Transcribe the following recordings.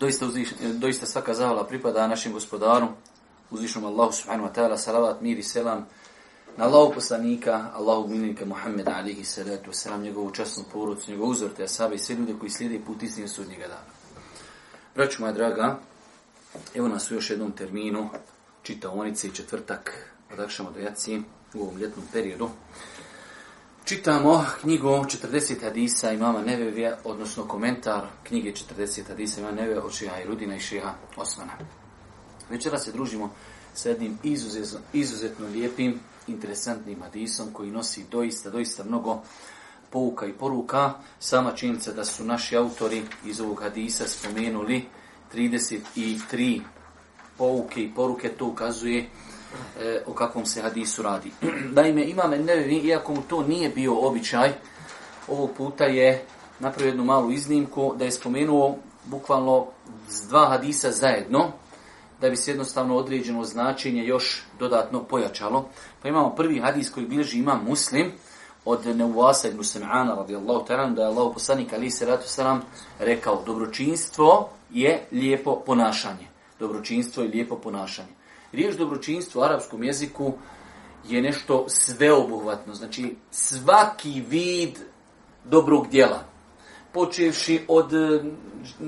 doista, uzviš, e, doista svaka zavala pripada našim gospodaru, uzvišnom Allahu subhanu wa ta'ala, salavat, mir i selam, na Allahu poslanika, Allahu milinika Muhammeda alihi salatu wasalam, njegovu častnu porucu, njegovu uzor te asabe i sve ljude koji slijede put istinu sudnjega dana. Braću moja draga, evo nas u još jednom terminu, čitaonice i četvrtak, odakšamo do jaci u ovom ljetnom periodu. Čitamo knjigu 40 hadisa imama Nevevija, odnosno komentar knjige 40 hadisa imama Nevevija od šeha Irudina i šeha Osmana. Večera se družimo s jednim izuzetno, izuzetno lijepim, interesantnim hadisom koji nosi doista, doista mnogo pouka i poruka. Sama činjenica da su naši autori iz ovog hadisa spomenuli 33 pouke i poruke, to ukazuje da e, o kakvom se hadisu radi. Naime, imam Ennevi, iako mu to nije bio običaj, ovog puta je napravio jednu malu iznimku da je spomenuo bukvalno dva hadisa zajedno, da bi se jednostavno određeno značenje još dodatno pojačalo. Pa imamo prvi hadis koji bilježi ima muslim, od Neuvasa ibn Sam'ana radijallahu ta'ala da je Allah poslanik ali se ratu salam rekao dobročinstvo je lijepo ponašanje. Dobročinstvo je lijepo ponašanje. Riječ dobročinstvo u arapskom jeziku je nešto sveobuhvatno. Znači svaki vid dobrog djela, počevši od e,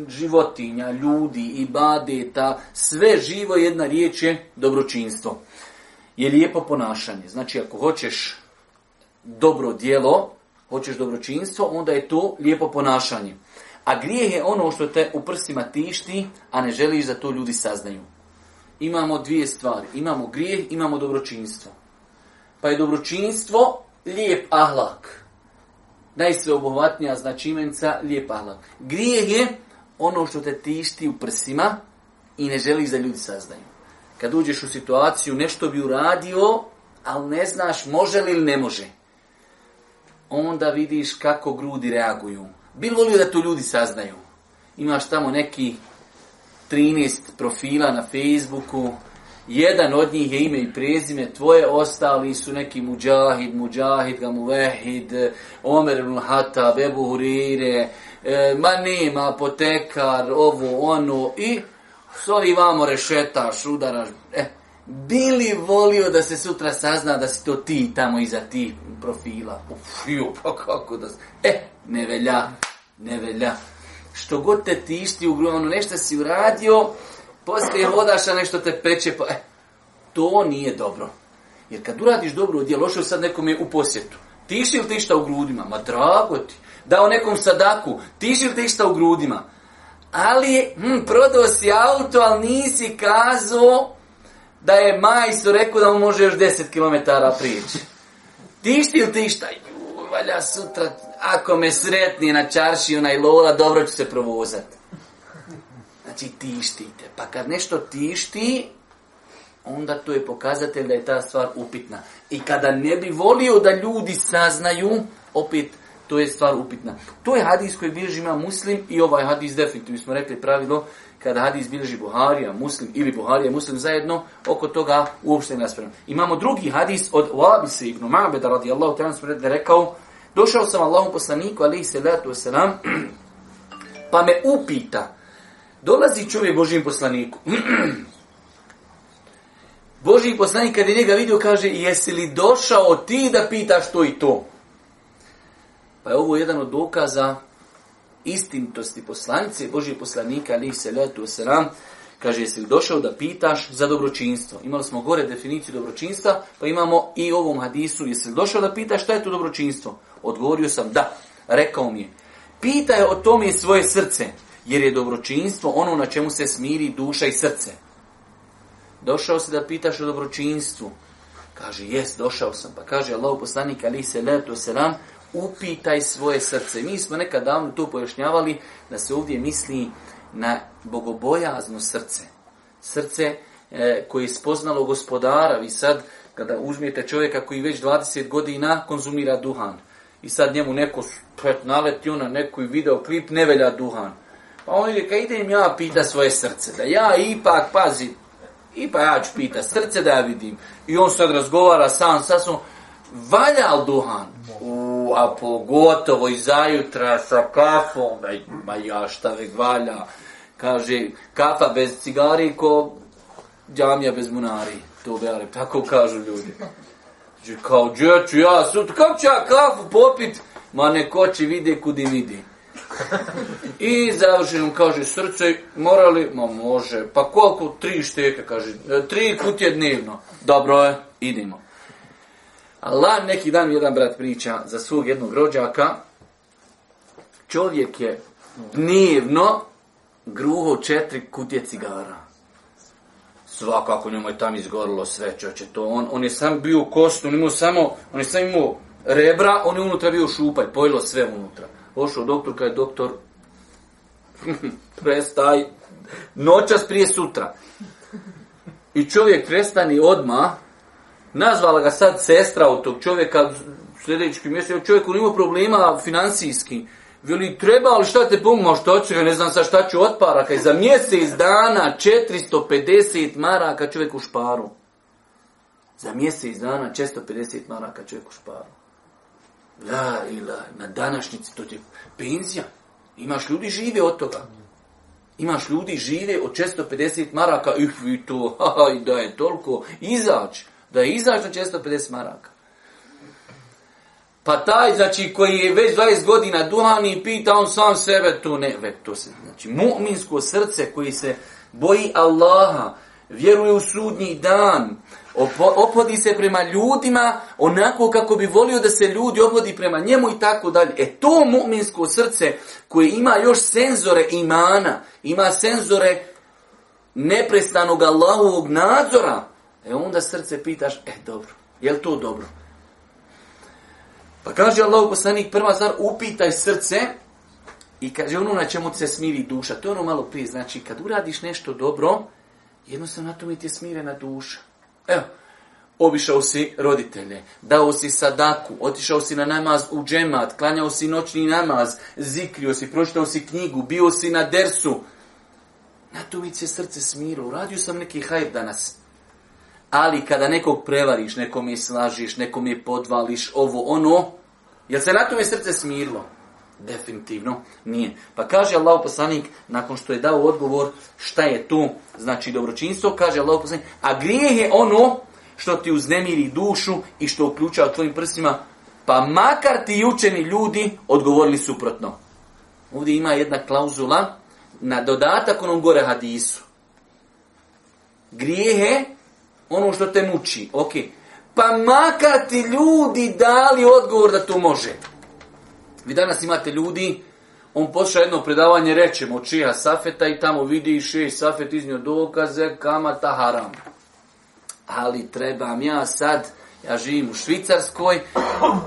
životinja, ljudi i badeta, sve živo jedna riječ je dobročinstvo. Je lijepo ponašanje. Znači ako hoćeš dobro djelo, hoćeš dobročinstvo, onda je to lijepo ponašanje. A grijeh je ono što te u prsima tišti, a ne želiš da to ljudi saznaju imamo dvije stvari. Imamo grijeh, imamo dobročinstvo. Pa je dobročinstvo lijep ahlak. Najsveobuhvatnija značimenca lijep ahlak. Grijeh je ono što te tišti u prsima i ne želiš da ljudi saznaju. Kad uđeš u situaciju, nešto bi uradio, ali ne znaš može li ili ne može. Onda vidiš kako grudi reaguju. Bilo li da to ljudi saznaju? Imaš tamo neki 13 profila na Facebooku. Jedan od njih je ime i prezime tvoje, ostali su neki Mujahid, Mujahid, Gamuvehid, Omer ibn Hata, Bebu Hurire, e, ma nema apotekar, ovo, ono, i soli vamo rešetaš, udaraš. E, bili volio da se sutra sazna da si to ti tamo iza ti profila? Uf, jo, pa kako da... E, ne velja, ne velja što god te tišti u glumu, ono nešto si uradio, poslije hodaš, a nešto te peče, pa, eh, to nije dobro. Jer kad uradiš dobro djelo, ošao sad nekom je u posjetu. Tiši li te išta u grudima? Ma drago ti. Dao nekom sadaku. Tiši li te išta u grudima? Ali, hm, prodao si auto, ali nisi kazao da je majstor rekao da on može još 10 km prijeći. Tiši li te išta? U, valja sutra, ako me sretni na čarši onaj lola, dobro ću se provozat. Znači, tištite. Pa kad nešto tišti, onda to je pokazatelj da je ta stvar upitna. I kada ne bi volio da ljudi saznaju, opet to je stvar upitna. To je hadis koji bilježi ima muslim i ovaj hadis definitivno. Mi smo rekli pravilo, kada hadis bilježi Buharija, muslim ili Buharija, muslim zajedno, oko toga uopšte ne spremno. Imamo drugi hadis od Wabisa ibn Ma'beda radijallahu ta'ala, smo rekao, došao sam Allahom poslaniku, alaihi salatu wasalam, pa me upita, dolazi čovjek Božim poslaniku, Božji poslanik kad je njega vidio kaže jesi li došao ti da pitaš to i to? Pa je ovo jedan od dokaza istintosti poslanice Božije poslanika, ali se letu osram, kaže, jesi li došao da pitaš za dobročinstvo? Imali smo gore definiciju dobročinstva, pa imamo i ovom hadisu, jesi li došao da pitaš šta je to dobročinstvo? Odgovorio sam, da, rekao mi je, pitaj o tome svoje srce, jer je dobročinstvo ono na čemu se smiri duša i srce. Došao si da pitaš o dobročinstvu? Kaže, jes, došao sam. Pa kaže, Allah poslanik, ali se letu osram, upitaj svoje srce. Mi smo nekad davno to pojašnjavali da se ovdje misli na bogobojazno srce. Srce e, koje je spoznalo gospodara. Vi sad kada uzmijete čovjeka koji već 20 godina konzumira duhan i sad njemu neko pet naleti ona neki video klip ne velja duhan. Pa on ide, ka idem ja pita svoje srce, da ja ipak pazim, ipak ja ću pita srce da ja vidim. I on sad razgovara sam sa sobom, valja li duhan? U, a pogotovo i zajutra sa kafom, aj, ma ja šta vek valja. Kaže, kafa bez cigari ko džamija bez munari. To bi tako kažu ljudi. Že, kao džeću ja sut, kako ću ja kafu popit? Ma neko će vide kudi vidi. I završeno kaže, srce morali? Ma može. Pa koliko? Tri šteke, kaže. E, tri kutije dnevno. Dobro je, idemo. Allah neki dan mi jedan brat priča za svog jednog rođaka. Čovjek je dnevno gruho četiri kutije cigara. Svakako njemu je tam izgorilo sve čoče to. On, on je sam bio u kostu, on imao samo, on je sam imao rebra, on je unutra bio šupaj, pojilo sve unutra. Ošao doktor, kada je doktor, prestaj, noćas prije sutra. I čovjek prestani odmah, Nazvala ga sad sestra od tog čovjeka, sljedeći mjesec, čovjek on ima problema financijski. Veli, treba, ali šta te pomoći, što ću, ja ne znam sa šta ću od paraka. I za mjesec dana 450 maraka čovjek u šparu. Za mjesec dana 450 maraka čovjek u šparu. La ila, na današnjici to je penzija. Imaš ljudi žive od toga. Imaš ljudi žive od 450 maraka, ih vi to, haha, i da je toliko, izaći da je izaš na 450 maraka. Pa taj, znači, koji je već 20 godina duhan i pita on sam sebe, to ne, već to se, znači, mu'minsko srce koji se boji Allaha, vjeruje u sudnji dan, opodi se prema ljudima onako kako bi volio da se ljudi opodi prema njemu i tako dalje. E to mu'minsko srce koje ima još senzore imana, ima senzore neprestanog Allahovog nadzora, E onda srce pitaš, eh dobro, je li to dobro? Pa kaže Allah poslanik, prva stvar, upitaj srce i kaže ono na čemu se smiri duša. To je ono malo prije, znači kad uradiš nešto dobro, jednostavno na tome ti je smirena duša. Evo, obišao si roditelje, dao si sadaku, otišao si na namaz u džemat, klanjao si noćni namaz, zikrio si, pročitao si knjigu, bio si na dersu. Na tome ti se srce smirilo, uradio sam neki hajr danas. Ali kada nekog prevariš, nekom je slažiš, nekom je podvališ, ovo, ono, je se na tome srce smirilo? Definitivno nije. Pa kaže Allah poslanik, nakon što je dao odgovor, šta je to, znači dobročinstvo, kaže Allah poslanik, a grijeh je ono što ti uznemiri dušu i što uključava tvojim prsima, pa makar ti učeni ljudi odgovorili suprotno. Ovdje ima jedna klauzula na dodatak onom gore hadisu. Grijehe ono što te muči, ok. Pa makar ti ljudi dali odgovor da to može. Vi danas imate ljudi, on posluša jedno predavanje, rećemo čija safeta i tamo vidi še safet iznio dokaze, kamata haram. Ali trebam ja sad, ja živim u Švicarskoj,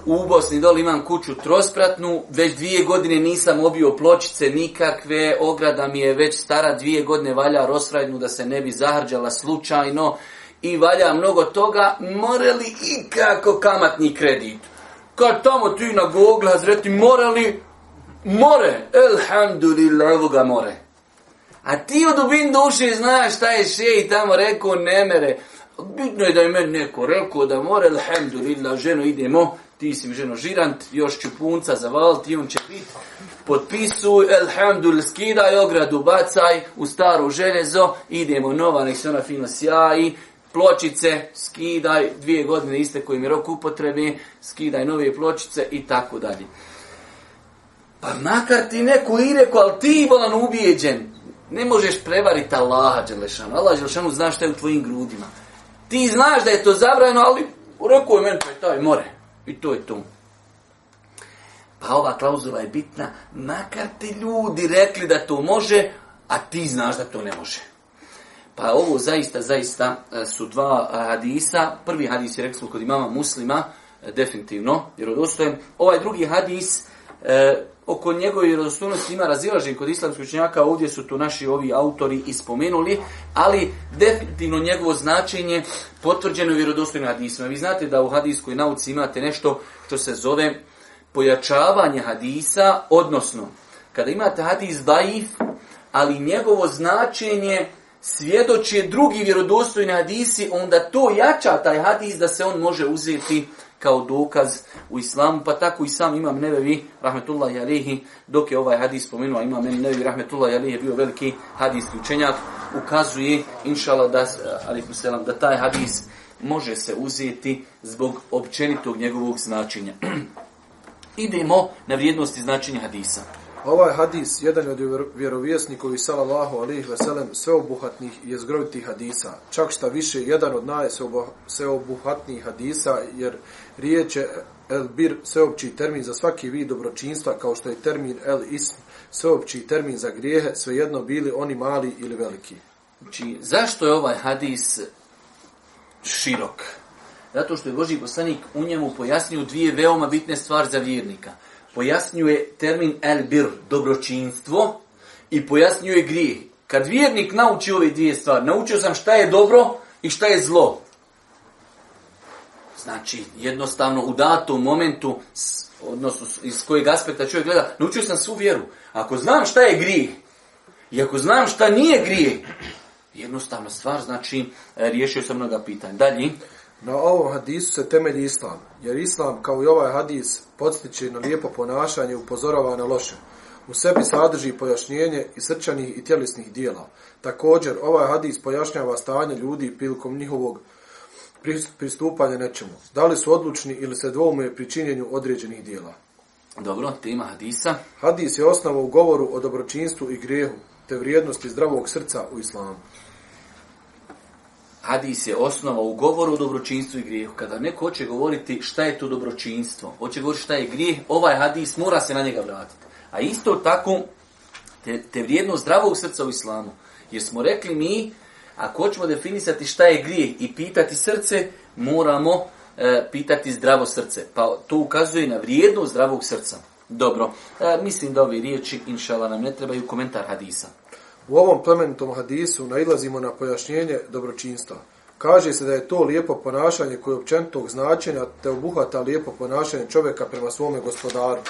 u Bosni dol imam kuću trospratnu, već dvije godine nisam obio pločice nikakve, ograda mi je već stara dvije godine valja rosrajnu da se ne bi zahrđala slučajno, i valja mnogo toga, more li ikako kamatni kredit? Kad tamo ti na Google Hazreti more li? More, elhamdulillah, evo ga more. A ti u dubin duši znaš šta je še i tamo rekao ne mere. Bitno je da je meni neko rekao da more, elhamdulillah, ženo idemo, ti si mi ženo žirant, još ću punca zavaliti i on će biti. Potpisuj, elhamdul, skidaj ogradu, bacaj u staru železo, idemo nova, nek se ona fino sjaji, pločice, skidaj, dvije godine iste koji mi rok upotrebi, skidaj nove pločice i tako dalje. Pa makar ti neko i reko, ali ti bolan ubijeđen, ne možeš prevariti Allaha Đelešanu. Allaha Đelešanu znaš šta je u tvojim grudima. Ti znaš da je to zabrajeno, ali u roku je meni pa je taj more. I to je to. Pa ova klauzula je bitna, makar ti ljudi rekli da to može, a ti znaš da to ne može. Pa ovo zaista, zaista e, su dva e, hadisa. Prvi hadis je rekli smo kod imama muslima, e, definitivno, jer odostojem. Ovaj drugi hadis, oko njegove vjerodostojnosti ima razilažen kod islamskih učenjaka, ovdje su to naši ovi autori ispomenuli, ali definitivno njegovo značenje potvrđeno vjerodostojno hadisima. Vi znate da u hadijskoj nauci imate nešto što se zove pojačavanje hadisa, odnosno, kada imate hadis daif, ali njegovo značenje svjedoči drugi vjerodostojni hadisi, onda to jača taj hadis da se on može uzeti kao dokaz u islamu, pa tako i sam imam nevevi, rahmetullahi alihi, dok je ovaj hadis spomenuo, imam nevevi, rahmetullahi alihi, je bio veliki hadis učenjak, ukazuje, inšala, da, eh, ali selam, da taj hadis može se uzeti zbog općenitog njegovog značenja. Idemo na vrijednosti značenja hadisa. Ovaj hadis jedan od vjerovjesnikovi sallallahu alejhi ve sellem sveobuhvatnih i jezgrovitih hadisa. Čak šta više jedan od najsveobuhvatnijih hadisa jer riječ je el bir sveopći termin za svaki vid dobročinstva kao što je termin el ism sveopći termin za grijehe svejedno bili oni mali ili veliki. Znači, zašto je ovaj hadis širok? Zato što je Boži poslanik u njemu pojasnio dvije veoma bitne stvari za vjernika pojasnjuje termin el bir, dobročinstvo, i pojasnjuje grijeh. Kad vjernik nauči ove dvije stvari, naučio sam šta je dobro i šta je zlo. Znači, jednostavno u datom momentu, odnosno iz kojeg aspekta čovjek gleda, naučio sam svu vjeru. Ako znam šta je grijeh, i ako znam šta nije grijeh, jednostavna stvar, znači, e, riješio sam mnoga pitanja. Dalje. Uh, Na ovom hadisu se temelji islam, jer islam kao i ovaj hadis podstiče na lijepo ponašanje upozorava na loše. U sebi sadrži pojašnjenje i srčanih i tjelesnih dijela. Također, ovaj hadis pojašnjava stanje ljudi prilikom njihovog pristupanja nečemu. Da li su odlučni ili se dvoume pri činjenju određenih dijela? Dobro, tema hadisa. Hadis je osnova u govoru o dobročinstvu i grehu, te vrijednosti zdravog srca u islamu hadis je osnova u govoru o dobročinstvu i grijehu. Kada neko hoće govoriti šta je to dobročinstvo, hoće govoriti šta je grijeh, ovaj hadis mora se na njega vratiti. A isto tako, te, te vrijednost zdravog srca u islamu. Jer smo rekli mi, ako hoćemo definisati šta je grijeh i pitati srce, moramo e, pitati zdravo srce. Pa to ukazuje na vrijednost zdravog srca. Dobro, e, mislim da ove riječi, inšala, nam ne trebaju komentar hadisa. U ovom plemenitom hadisu nailazimo na pojašnjenje dobročinstva. Kaže se da je to lijepo ponašanje koje općentog značenja te obuhvata lijepo ponašanje čovjeka prema svome gospodaru.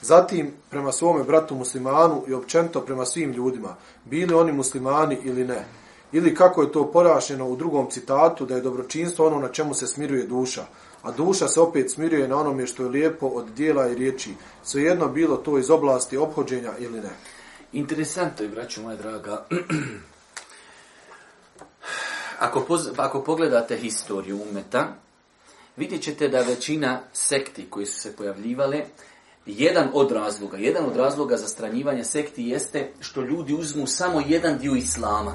Zatim prema svome bratu muslimanu i općento prema svim ljudima, bili oni muslimani ili ne. Ili kako je to porašeno u drugom citatu da je dobročinstvo ono na čemu se smiruje duša. A duša se opet smiruje na onome što je lijepo od dijela i riječi, svejedno bilo to iz oblasti obhođenja ili ne. Interesantno je, braću moja draga, ako, poz, ako pogledate historiju umeta, vidjet ćete da većina sekti koji su se pojavljivale, jedan od razloga, jedan od razloga za stranjivanje sekti jeste što ljudi uzmu samo jedan dio islama.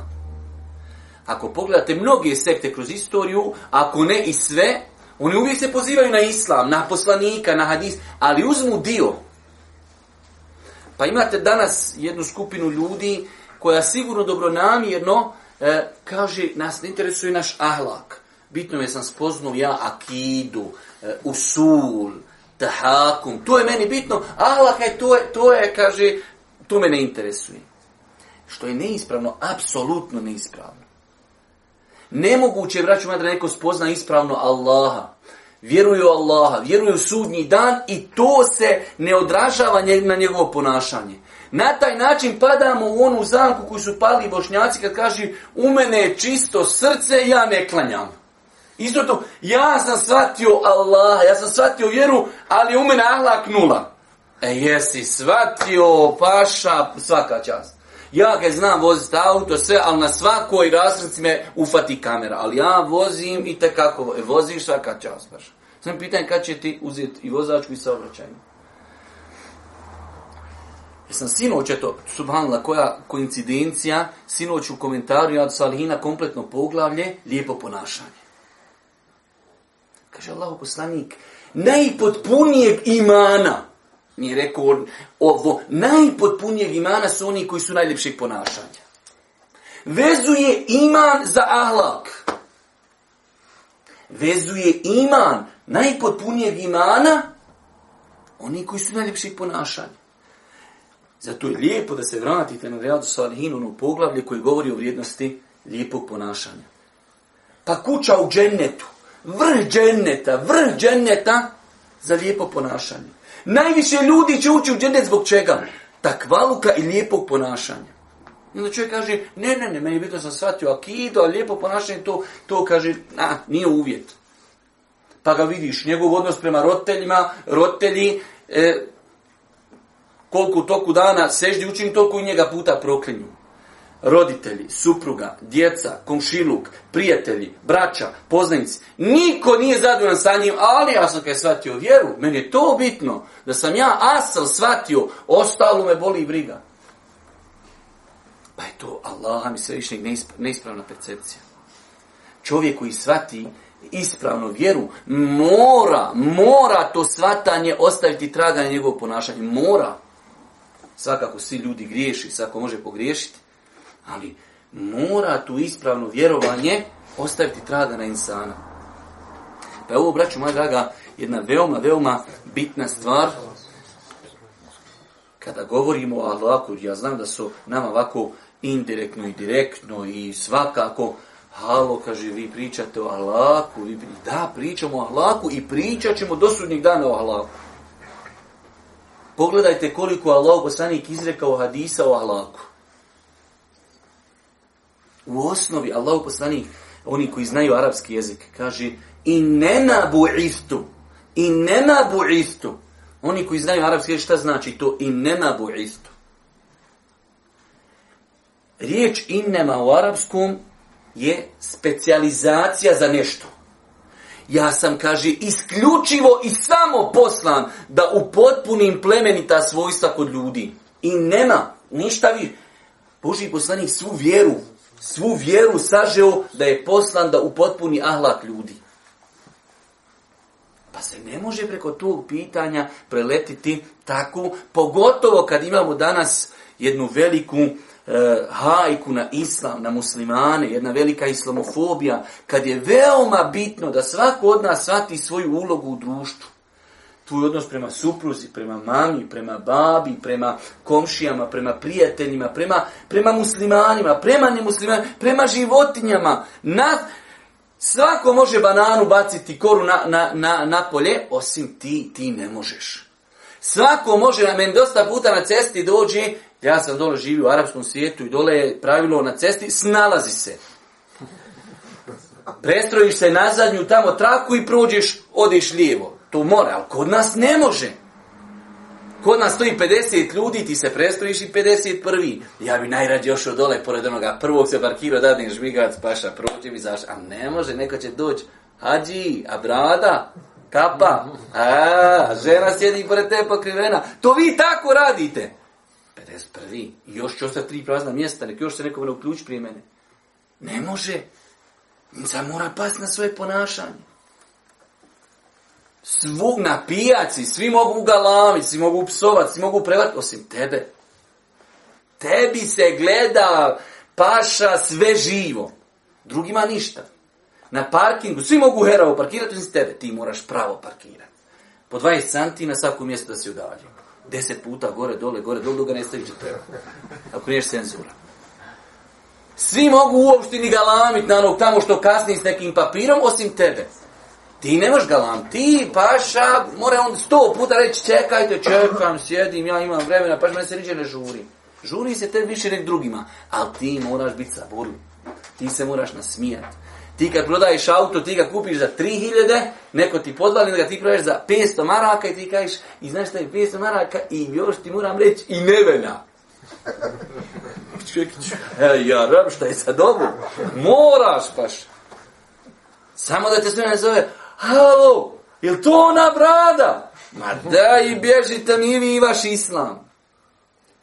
Ako pogledate mnoge sekte kroz istoriju, ako ne i sve, oni uvijek se pozivaju na islam, na poslanika, na hadis, ali uzmu dio, Pa imate danas jednu skupinu ljudi koja sigurno dobronamjerno e, kaže nas ne interesuje naš ahlak. Bitno je sam spoznao ja akidu, e, usul, tahakum. To je meni bitno. Ahlak je to, je, to je, kaže, to me ne interesuje. Što je neispravno, apsolutno neispravno. Nemoguće je, braću madre, neko spozna ispravno Allaha vjeruju Allaha, vjeruju sudnji dan i to se ne odražava na njegovo ponašanje. Na taj način padamo u onu zamku koju su pali bošnjaci kad kaže u mene je čisto srce, ja ne klanjam. Isto to, ja sam shvatio Allah, ja sam shvatio vjeru, ali u mene ahlak nula. E jesi shvatio, paša, svaka čast ja ga znam voziti auto, sve, ali na svakoj rasrci me ufati kamera. Ali ja vozim i tekako, e, voziš svaka čas, baš. Sam pitanje kad će ti uzeti i vozačku i saobraćajnu. Ja sam sinoć, eto, subhanla, koja koincidencija, sinoć u komentaru, ja od Salihina kompletno poglavlje, lijepo ponašanje. Kaže Allah poslanik, najpotpunijeg imana, Mi je rekao, ovo, najpotpunijeg imana su oni koji su najljepšeg ponašanja. Vezuje iman za ahlak. Vezuje iman najpotpunijeg imana oni koji su najljepših ponašanja. Zato je lijepo da se vratite na Rejadu Salihinu, ono poglavlje koje govori o vrijednosti lijepog ponašanja. Pa kuća u džennetu, vrh dženneta, vrh dženneta za lijepo ponašanje. Najviše ljudi će ući u džennet zbog čega? Takvaluka i lijepog ponašanja. I onda čovjek kaže, ne, ne, ne, meni bitno sam shvatio akido, a lijepo ponašanje to, to kaže, na, nije uvjet. Pa ga vidiš, njegov odnos prema roditeljima, roditelji, e, koliko u toku dana seždi učini, toliko i njega puta proklinju roditelji, supruga, djeca, komšiluk, prijatelji, braća, poznanici, niko nije zadovoljan sa njim, ali ja sam kad je shvatio vjeru, meni je to bitno, da sam ja asal shvatio, ostalo me boli i briga. Pa je to Allaha mi svevišnjeg neispravna percepcija. Čovjek koji shvati ispravnu vjeru, mora, mora to svatanje ostaviti traganje njegovog ponašanja. Mora. Svakako svi ljudi griješi, svako može pogriješiti. Ali mora tu ispravno vjerovanje ostaviti traga na insana. Pa ovo, braću moja draga, jedna veoma, veoma bitna stvar. Kada govorimo o Allahu, ja znam da su nama ovako indirektno i direktno i svakako, halo, kaže, vi pričate o Allahu, vi pri... da, pričamo o Allahu i pričat ćemo do sudnjeg dana o Allahu. Pogledajte koliko Allah poslanik izrekao hadisa o Allahu. U osnovi, Allahu poslanik, oni koji znaju arapski jezik, kaže i nena bu'istu. I nena bu'istu. Oni koji znaju arapski jezik, šta znači to? I nena bu'istu. Riječ innema u arapskom je specijalizacija za nešto. Ja sam, kaže, isključivo i samo poslan da upotpunim plemenita svojstva kod ljudi. I nema, ništa vi. Boži poslanik svu vjeru, svu vjeru sažeo da je poslan da upotpuni ahlak ljudi. Pa se ne može preko tog pitanja preletiti tako, pogotovo kad imamo danas jednu veliku e, hajku na islam, na muslimane, jedna velika islamofobija, kad je veoma bitno da svako od nas shvati svoju ulogu u društvu tvoj odnos prema supruzi, prema mami, prema babi, prema komšijama, prema prijateljima, prema, prema muslimanima, prema nemuslimanima, prema životinjama. Na, svako može bananu baciti koru na, na, na, na polje, osim ti, ti ne možeš. Svako može, na meni dosta puta na cesti dođe, ja sam dole živi u arapskom svijetu i dole je pravilo na cesti, snalazi se. Prestrojiš se na zadnju tamo traku i prođeš, odeš lijevo. To mora, ali kod nas ne može. Kod nas stoji 50 ljudi, ti se prestojiš i 51. Ja bi najradi još od dole, pored onoga prvog se parkirao, dadim žmigac, paša, prođe mi zaš. A ne može, neko će doći. Hadži, a brada, kapa, a, žena sjedi pored te pokrivena. To vi tako radite. 51. Još će ostati tri prazna mjesta, nek još se nekome ne uključi prije mene. Ne može. Nica mora pas na svoje ponašanje svu, na pijaci, svi mogu galami, svi mogu psovati, svi mogu prevati, osim tebe. Tebi se gleda paša sve živo. Drugima ništa. Na parkingu, svi mogu heravo parkirati, osim tebe. Ti moraš pravo parkirati. Po 20 santi na svakom mjestu da si udalje. 10 puta gore, dole, gore, dole, dole ga ne staviš treba. Ako niješ senzura. Svi mogu uopštini galamit na onog tamo što kasni s nekim papirom, osim tebe. Ti ne možeš galam, ti paša, mora on sto puta reći čekajte, čekam, sjedim, ja imam vremena, paš, mene se niđe ne žuri. Žuri se te više nek drugima, ali ti moraš biti saburni. Ti se moraš nasmijat. Ti kad prodaješ auto, ti ga kupiš za 3000, neko ti podvali, ga ti prodaješ za 500 maraka i ti kažeš, i znaš šta je 500 maraka i još ti moram reći i nevena. Čekić, e, ja rab, šta je sad ovo? Moraš, paš. Samo da te sve ne zove, Halo, je li to ona brada? Ma daj, bježite mi vi vaš islam.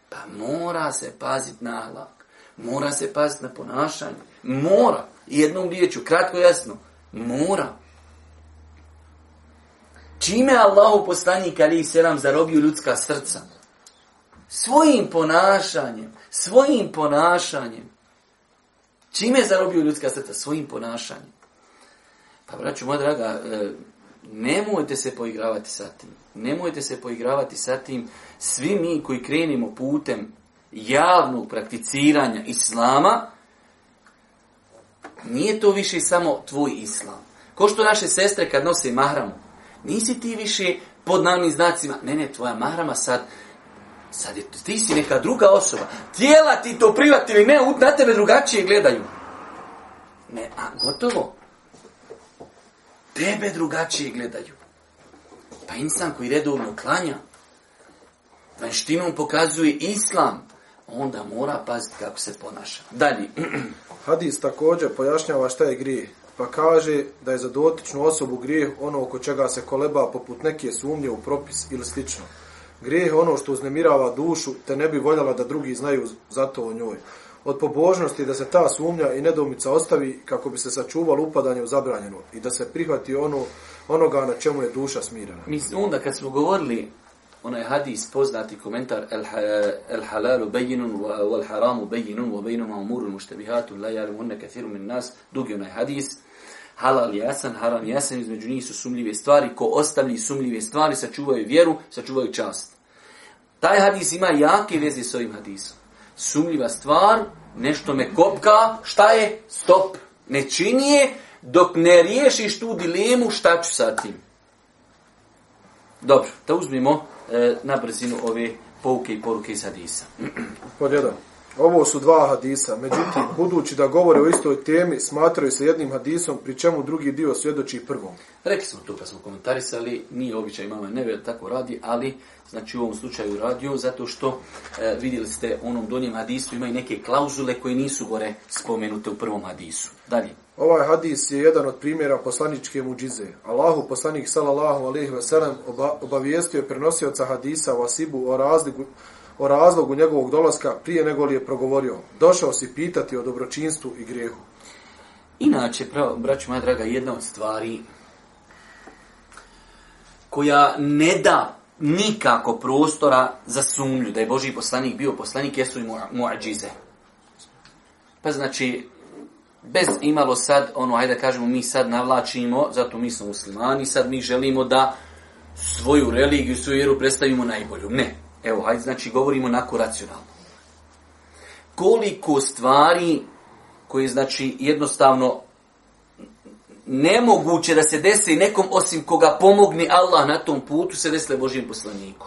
Pa mora se pazit na hlak. Mora se pazit na ponašanje. Mora. Jednom riječu, kratko jasno. Mora. Čime Allahu poslanik Ali i Selam zarobio ljudska srca? Svojim ponašanjem. Svojim ponašanjem. Čime je zarobio ljudska srca? Svojim ponašanjem. Pa braću moja draga, e, nemojte se poigravati sa tim. Nemojte se poigravati sa tim. Svi mi koji krenimo putem javnog prakticiranja islama, nije to više samo tvoj islam. Ko što naše sestre kad nose mahramu, nisi ti više pod namnim znacima, ne, ne, tvoja mahrama sad, sad je, ti si neka druga osoba, tijela ti to privat ili ne, na tebe drugačije gledaju. Ne, a gotovo, tebe drugačije gledaju. Pa insan koji redovno klanja, vanštinom pokazuje islam, onda mora paziti kako se ponaša. Dalje. Hadis također pojašnjava šta je grije. Pa kaže da je za dotičnu osobu grijeh ono oko čega se koleba poput neke sumnje u propis ili slično. Grijeh je ono što uznemirava dušu te ne bi voljela da drugi znaju zato o njoj od pobožnosti da se ta sumnja i nedomica ostavi kako bi se sačuvalo upadanje u zabranjeno i da se prihvati ono, onoga na čemu je duša smirana. Mi onda kad smo govorili onaj hadis poznati komentar el, el halalu bejinun wal haramu bejinun wa bejinuma umuru muštebihatu la jalim unne kathiru min nas dugi onaj hadis halal jasan, haram jasan, između njih su sumljive stvari, ko ostavlji sumljive stvari, sačuvaju vjeru, sačuvaju čast. Taj hadis ima jake veze s ovim hadisom sumljiva stvar, nešto me kopka, šta je? Stop. Ne čini je dok ne riješiš tu dilemu šta ću sa tim. Dobro, da uzmimo e, na brzinu ove pouke i poruke iz Hadisa. Podjedan. Ovo su dva hadisa. Međutim, budući da govore o istoj temi, smatraju se jednim hadisom, pri čemu drugi dio svjedoči prvom. Rekli smo to kad smo komentarisali, nije običaj imama nevjer tako radi, ali znači u ovom slučaju radio, zato što e, vidjeli ste u onom donjem hadisu imaju neke klauzule koje nisu gore spomenute u prvom hadisu. Dalje. Ovaj hadis je jedan od primjera poslaničke muđize. Allahu poslanik sallallahu alaihi ve sellem oba, obavijestio prenosioca hadisa u Asibu o razliku o razlogu njegovog dolaska prije nego li je progovorio. Došao si pitati o dobročinstvu i grehu. Inače, pravo, braću moja draga, jedna od stvari koja ne da nikako prostora za sumnju da je Boži poslanik bio poslanik, jesu i muadžize. Pa znači, bez imalo sad, ono, hajde da kažemo, mi sad navlačimo, zato mi smo muslimani, sad mi želimo da svoju religiju, svoju vjeru predstavimo najbolju. Ne, Evo, hajde, znači, govorimo onako racionalno. Koliko stvari koje, znači, jednostavno nemoguće da se desi nekom osim koga pomogni Allah na tom putu, se desile Božijem poslaniku.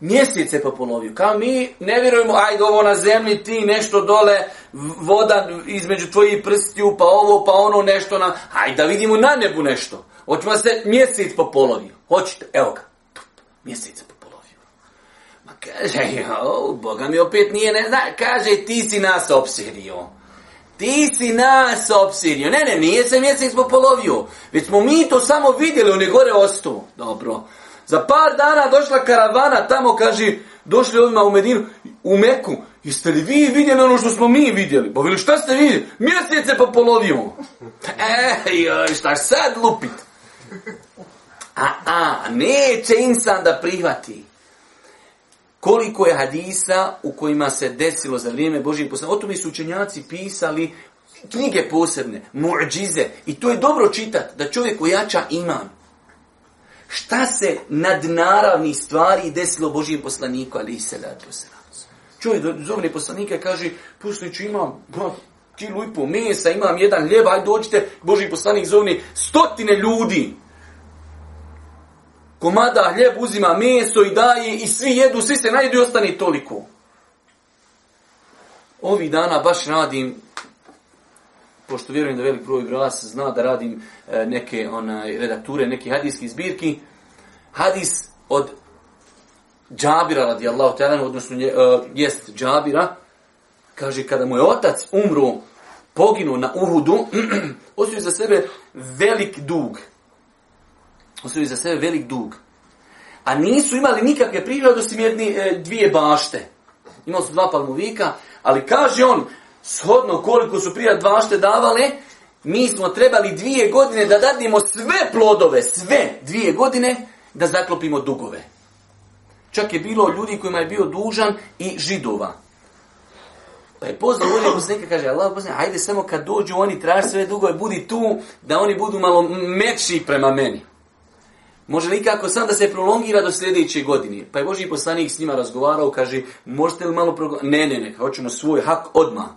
Mjesec je pa ponovio. Kao mi ne vjerujemo, ajde ovo na zemlji, ti nešto dole, voda između tvojih prstiju, pa ovo, pa ono, nešto na... Ajde da vidimo na nebu nešto. Hoćemo se mjesec pa ponovio. Hoćete, evo ga mjeseca popolovio. Ma kaže, o, Boga mi opet nije, ne zna, kaže, ti si nas obsirio. Ti si nas obsirio. Ne, ne, nije se mjesec popolovio. Već smo mi to samo vidjeli, oni gore ostu. Dobro. Za par dana došla karavana, tamo kaže, došli odmah u Medinu, u Meku. Jeste li vi vidjeli ono što smo mi vidjeli? Pa vidjeli, šta ste vidjeli? Mjesec se popolovio. E, joj, šta sad lupit? A, a, neće insan da prihvati koliko je hadisa u kojima se desilo za vrijeme Božije poslanika. O tome su učenjaci pisali knjige posebne, muđize. I to je dobro čitat, da čovjek ojača iman. Šta se nad naravnih stvari desilo Božijem poslaniku, ali i selatu se Čovjek zove poslanika i kaže, poslanič, imam ba, kilu i po mesa, imam jedan hljeba, ajde dođite, Božiji poslanik zove stotine ljudi komada hljeb, uzima meso i daje i svi jedu, svi se najedu i ostane toliko. Ovi dana baš radim, pošto vjerujem da velik broj vas zna da radim e, neke onaj, redakture, neke hadijske zbirki, hadis od Džabira radijallahu ta'ala, odnosno nje, uh, jest Džabira, kaže kada mu je otac umro, poginuo na Uhudu, osio za sebe velik dug – ostavili za sebe velik dug. A nisu imali nikakve prihode osim jedni, e, dvije bašte. Imali su dva palmovika, ali kaže on, shodno koliko su prija bašte davale, mi smo trebali dvije godine da dadimo sve plodove, sve dvije godine, da zaklopimo dugove. Čak je bilo ljudi kojima je bio dužan i židova. Pa je pozdrav Boži posljednika, pa kaže Allah posljednika, hajde samo kad dođu oni traži sve dugove, budi tu da oni budu malo meči prema meni. Može li ikako sam da se prolongira do sljedeće godine? Pa je Boži poslanik s njima razgovarao, kaže, možete li malo prolongirati? Ne, ne, ne, hoćemo svoj hak odma.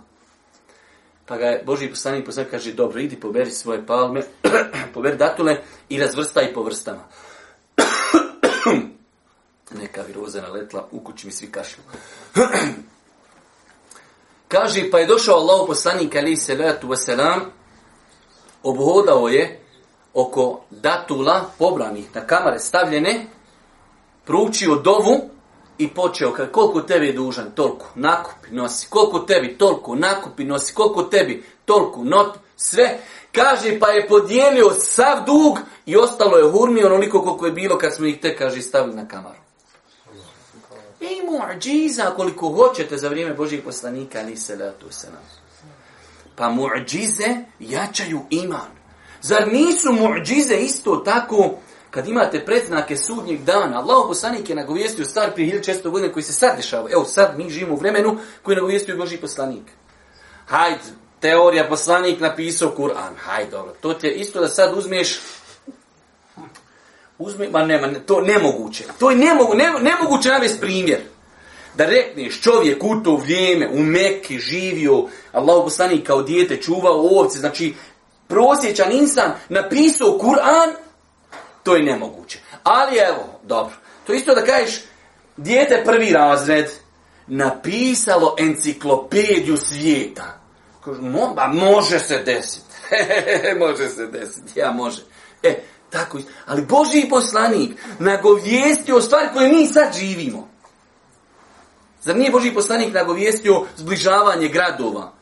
Pa ga je Boži poslanik poslanik kaže, dobro, idi poberi svoje palme, poberi datule i razvrstaj po vrstama. Neka viroza naletla, u kući mi svi kašlju. kaže, pa je došao Allah poslanik, ali se letu vaselam, obhodao je, oko datula pobranih na kamare stavljene, proučio dovu i počeo kad koliko tebi je dužan, toliko nakupi, nosi, koliko tebi, toliko nakupi, nosi, koliko tebi, toliko not, sve. Kaže, pa je podijelio sav dug i ostalo je hurmi onoliko koliko je bilo kad smo ih te, kaže, stavili na kamaru. I e, muđiza koliko hoćete za vrijeme Božih poslanika, ali se da tu se nam. Pa muđize jačaju iman. Zar nisu muđize isto tako kad imate predznake sudnjeg dana? Allah poslanik je nagovijestio stvar prije 1600 godine koji se sad dešava. Evo sad mi živimo u vremenu koji je nagovijestio Boži poslanik. Hajde, teorija poslanik napisao Kur'an. Hajde, dobro. To ti je isto da sad uzmeš Uzmi, ma nema, ne, to nemoguće. To je nemogu, ne, nemoguće navest primjer. Da rekneš čovjek u to vrijeme, u Mekke živio, Allah poslanik kao dijete čuvao ovce, znači prosječan insan napisao Kur'an, to je nemoguće. Ali evo, dobro, to isto da kažeš, dijete prvi razred napisalo enciklopediju svijeta. Kažu, mo, ba, može se desiti. može se desiti, ja može. E, tako isto. Ali Boži poslanik nagovijestio stvari koje mi sad živimo. Zar nije Boži poslanik nagovijestio zbližavanje gradova?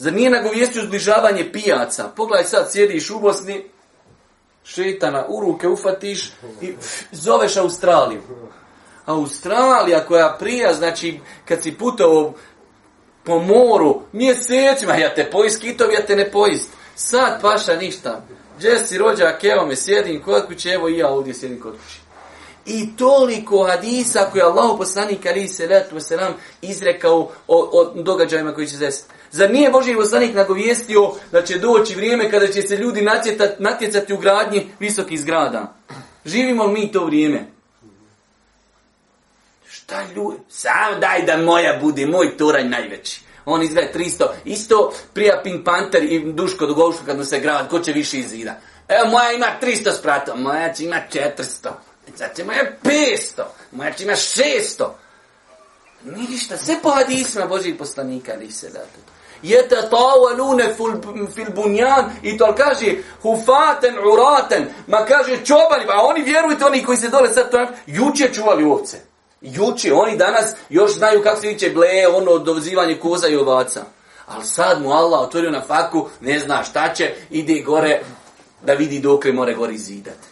Zar nije nagovijestio zbližavanje pijaca? Pogledaj sad, sjediš u Bosni, šetana u ruke ufatiš i ff, zoveš Australiju. Australija koja prija, znači kad si putao po moru, mjesecima, ja te pojist, kitov, ja te ne pojist. Sad paša ništa. Gdje si rođak, evo me, sjedim kod kuće, evo i ja ovdje sjedim kod kuće i toliko hadisa koje Allahu poslanik ali se letu selam izrekao o, o događajima koji će se desiti. Zar nije Boži poslanik nagovijestio da će doći vrijeme kada će se ljudi natjecati, natjecati u gradnji visokih zgrada? Živimo mi to vrijeme? Šta ljudi? Sam daj da moja bude, moj toranj najveći. On izve 300. Isto prija Pink Panther i Duško Dugovško kad mu se grad, ko će više izida? Evo moja ima 300 sprata, moja će ima 400. Znači ima je 500, moja ima 600. Ni ništa, sve po hadisima Božih poslanika, ali se da to. Jete tawa lune ful, fil bunjan, i to kaže, hufaten, uraten, ma kaže čobani, a oni vjerujte, oni koji se dole sad tojam, juče čuvali ovce. Juče, oni danas još znaju kako se viće ble, ono, dozivanje koza i ovaca. Ali sad mu Allah otvorio na faku, ne zna šta će, ide gore da vidi dok li more gori zidati.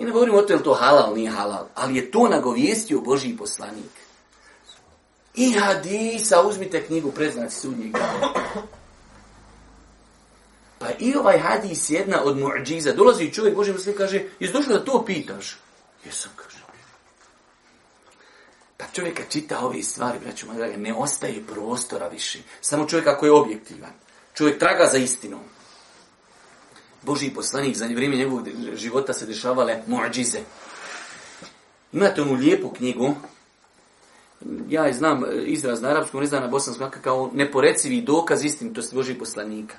Mi ne govorimo o to je li to halal, nije halal, ali je to nagovijestio Boži poslanik. I hadisa, uzmite knjigu, preznaci sudnjeg dana. Pa i ovaj hadis jedna od muđiza, dolazi čovjek Boži poslanik kaže, jesi došao da to pitaš? Jesam, kaže. Pa čovjeka čita ove stvari, braću moja draga, ne ostaje prostora više. Samo čovjek ako je objektivan. Čovjek traga za istinom. Boži poslanik, za vrijeme njegovog života se dešavale muđize. Imate onu lijepu knjigu, ja znam izraz na arapskom, ne znam na bosanskom, kao neporecivi dokaz istinitosti Boži poslanika.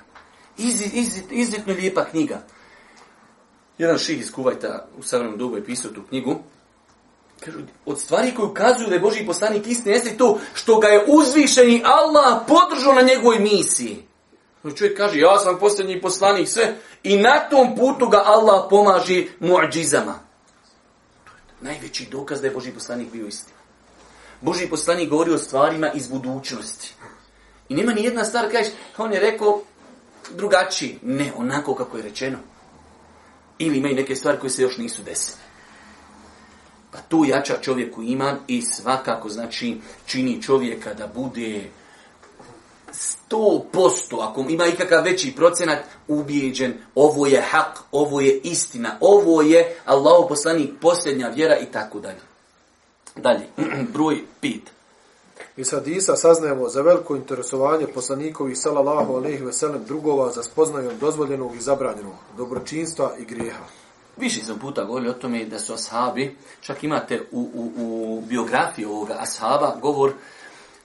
Izvjetno iz, iz, lijepa knjiga. Jedan ših iz Kuvajta u savrnom dobu je pisao tu knjigu. Kažu, od stvari koje ukazuju da je Boži poslanik istin, jeste to što ga je uzvišeni Allah podržao na njegovoj misiji. Ono čovjek kaže, ja sam posljednji poslanik, sve. I na tom putu ga Allah pomaže muđizama. To je najveći dokaz da je Boži poslanik bio istina. Boži poslanik govori o stvarima iz budućnosti. I nema ni jedna stvar, kažeš, on je rekao drugačiji. Ne, onako kako je rečeno. Ili imaju neke stvari koje se još nisu desile. Pa tu jača čovjeku iman i svakako, znači, čini čovjeka da bude 100%, ako ima ikakav veći procenat, ubijeđen, ovo je hak, ovo je istina, ovo je Allahu poslanik, posljednja vjera i tako dalje. Dalje, broj pit. I sad Isa saznajemo za veliko interesovanje poslanikovi sallallahu alaihi veselem drugova za spoznajom dozvoljenog i zabranjenog dobročinstva i grijeha. Više sam puta govorio o tome da su ashabi, čak imate u, u, u biografiji ovoga ashaba govor,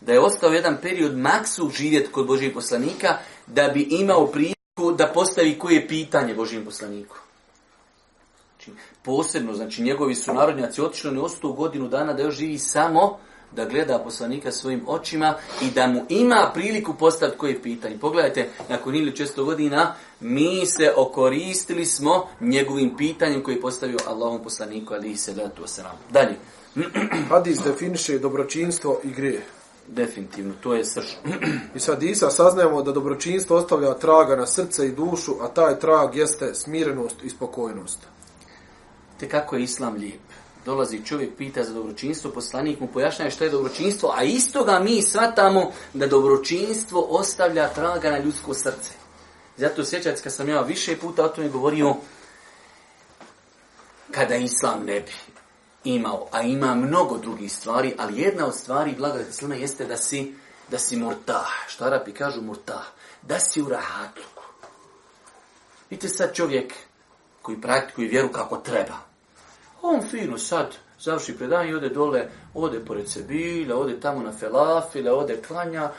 da je ostao jedan period maksu živjeti kod Božijeg poslanika, da bi imao priliku da postavi koje pitanje Božijem poslaniku. Znači, posebno, znači njegovi su narodnjaci otišli, ne ostao godinu dana da još živi samo da gleda poslanika svojim očima i da mu ima priliku postaviti koje pitanje. Pogledajte, nakon ili često godina, mi se okoristili smo njegovim pitanjem koji je postavio Allahom poslaniku, ali i se da tu osram. Dalje. Hadis definiše dobročinstvo i grijeh. Definitivno, to je srž. I sad Isa saznajemo da dobročinstvo ostavlja traga na srce i dušu, a taj trag jeste smirenost i spokojnost. Te kako je Islam lijep? Dolazi čovjek, pita za dobročinstvo, poslanik mu pojašnjaje što je dobročinstvo, a isto ga mi shvatamo da dobročinstvo ostavlja traga na ljudsko srce. Zato sjećajte kad sam ja više puta o tome govorio, kada Islam ne bi imao, a ima mnogo drugih stvari, ali jedna od stvari, blagodati slime, jeste da si, da si murtah. Što Arapi kažu murtah? Da si u rahatluku. Vidite sad čovjek koji praktikuje vjeru kako treba. On fino sad završi predanje i ode dole, ode pored Sebilja, ode tamo na Felafile, ode klanja.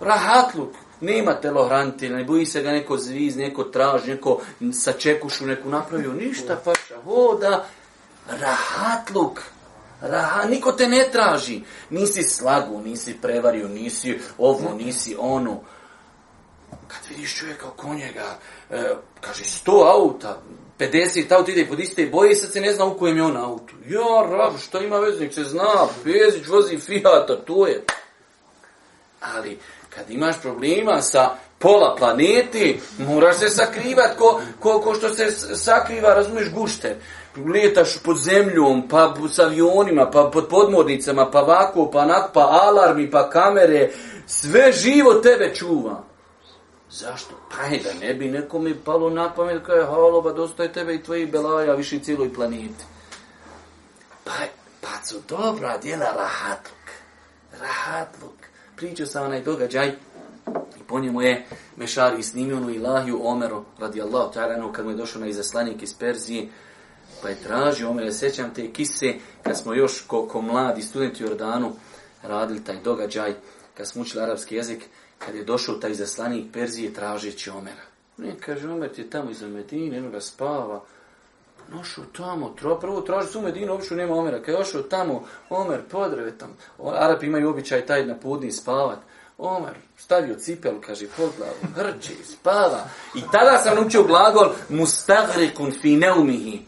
Rahatluk, nema telohrantilja, ne boji se ga neko zviz, neko traži, neko sačekušu, neku napravio, ništa, faša, hoda, rahatluk. Raha, niko te ne traži. Nisi slagu, nisi prevario, nisi ovo, nisi ono. Kad vidiš čovjeka oko njega, e, kaže, sto auta, 50 auta ide pod iste boje i sad se ne zna u kojem je on auto. Ja, raf, šta ima veze, nek se zna, Pezić vozi Fiat, to je. Ali, kad imaš problema sa pola planeti, moraš se sakrivat ko, ko, ko što se sakriva, razumiješ, gušter letaš pod zemljom, pa s avionima, pa pod podmornicama, pa vako, pa nak, pa alarmi, pa kamere, sve živo tebe čuva. Zašto? Pa je da ne bi nekome palo na pamet, kao je halo, ba pa dosta je tebe i tvoji belaja, više i cijeloj planeti. Pa, pa su dobra djela rahatluk. Rahatluk. Pričao sam onaj događaj, i po njemu je Mešari snimio onu ilahiju Omeru, radijallahu ta'ala, kad mu je došao na izaslanik iz Perzije, Pa je tražio, ome je sećam te kise, kad smo još koliko mladi studenti u Jordanu radili taj događaj, kad smo učili arapski jezik, kad je došao taj zaslanik Perzije tražeći Omera. Ne, kaže, Omer ti je tamo iza Medine, jedno ga spava. Nošao tamo, tro, prvo traži su Medinu, uopšte nema Omera. Kad je ošao tamo, Omer, podreve tamo. O, Arapi imaju običaj taj na pudni spavat. Omer, stavio cipel, kaže, pod glavu, hrči, spava. I tada sam učio glagol, mustagrikun fineumihi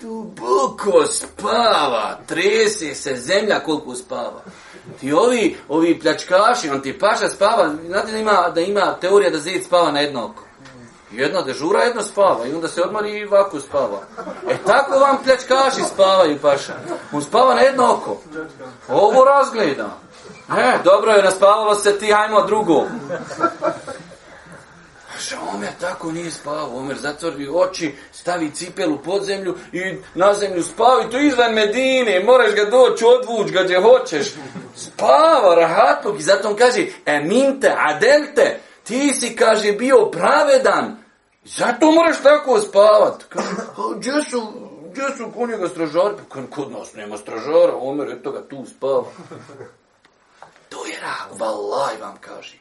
duboko spava, trese se zemlja koliko spava. Ti ovi, ovi pljačkaši, on ti paša spava, znate da ima, da ima teorija da zid spava na jedno oko. Jedna dežura, jedno spava i onda se odmori i ovako spava. E tako vam pljačkaši spavaju paša. On spava na jedno oko. Ovo razgleda. E, dobro je, naspavalo se ti, hajmo drugo. Kaže, Omer tako nije spavao. Omer zatvori oči, stavi cipelu pod zemlju i na zemlju spavao i to izvan Medine. Moraš ga doći, odvuć ga gdje hoćeš. Spava, rahatnog. I zato on kaže, eminte, adelte, ti si, kaže, bio pravedan. Zato moraš tako spavat. Gdje su, gdje su kod njega stražari? Pa kod nas nema stražara, Omer je toga tu spava. To je rah, vallaj vam kaže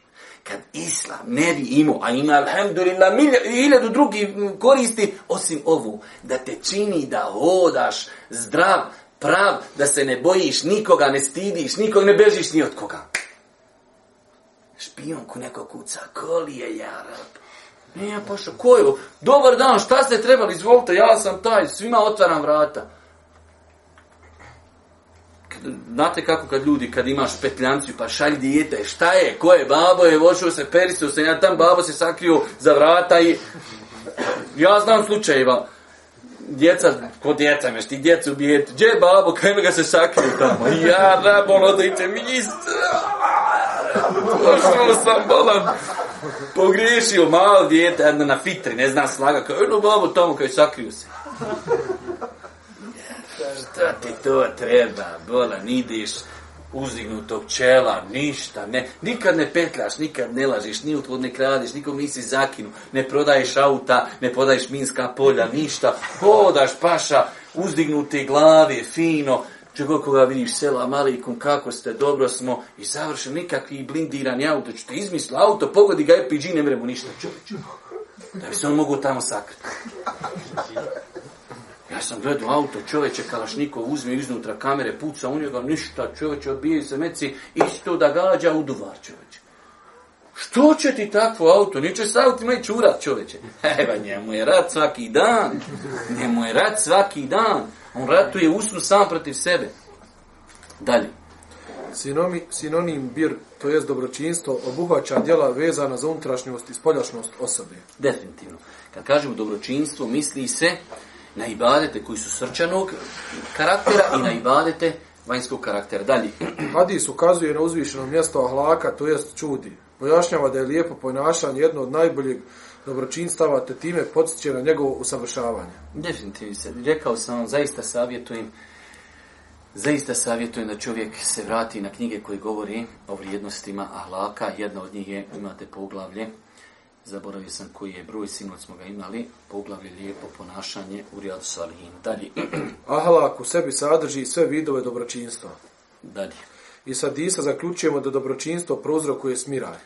kad islam ne bi imao, a ima alhamdulillah milja, iledu drugi koristi, osim ovu, da te čini da hodaš zdrav, prav, da se ne bojiš nikoga, ne stidiš nikog, ne bežiš ni od koga. Špionku neko kuca, koli je jarab. Nije pošao, ko je Dobar dan, šta ste trebali, izvolite, ja sam taj, svima otvaram vrata znate kako kad ljudi, kad imaš petljancu, pa šalj dijete, šta je, ko je, babo je, vošao se, perisao se, ja tam babo se sakrio za vrata i... Ja znam slučajeva, djeca, ko djeca imaš, ti djecu bijete, gdje babo, kaj ga se sakrio tamo, i ja, da, bolo, da idem, Pošao sam bolan. Pogriješio malo dijete, jedno na fitri, ne zna slaga. Kao, jedno babo tamo, kaj sakriju se šta ti to treba, bola, nideš uzdignutog čela, ništa, ne, nikad ne petljaš, nikad ne lažiš, ni utvod ne kradiš, nikom nisi zakinu, ne prodaješ auta, ne podaješ minska polja, ništa, hodaš paša, uzdignute glave, fino, čego koga vidiš, sela, malikum, kako ste, dobro smo, i završen nikakvi blindirani auto, ću te izmislu, auto, pogodi ga, epi, ne vremu ništa, čovječ, da bi se on mogu tamo sakriti. Ja sam gledao auto, čoveče Kalašnikov uzme iznutra kamere, puca u njega, ništa, čoveče, obijaju se meci, isto da gađa u duvar, čoveče. Što će ti takvo auto? Niče s autima i čurat, čoveče. Evo, njemu je rad svaki dan. Njemu je rad svaki dan. On ratuje usnu sam protiv sebe. Dalje. Sinomi, sinonim bir, to jest dobročinstvo, obuhvaća djela vezana za unutrašnjost i spoljašnost osobe. Definitivno. Kad kažemo dobročinstvo, misli se na ibadete koji su srčanog karaktera i na ibadete vanjskog karaktera. Dalje. Hadis ukazuje na uzvišeno mjesto ahlaka, to jest čudi. Pojašnjava da je lijepo ponašan jedno od najboljeg dobročinstava, te time podsjeće na njegovo usavršavanje. Definitivno se. Rekao sam vam, zaista savjetujem Zaista savjetujem da čovjek se vrati na knjige koje govori o vrijednostima ahlaka. Jedna od njih je, imate poglavlje, po zaboravio sam koji je broj, sinoć smo ga imali, poglavlje lijepo ponašanje u Rijadu Salihin. Dalje. Ahlak u sebi sadrži sve vidove dobročinstva. Dalje. I sad Isa zaključujemo da dobročinstvo prouzrokuje smiraj.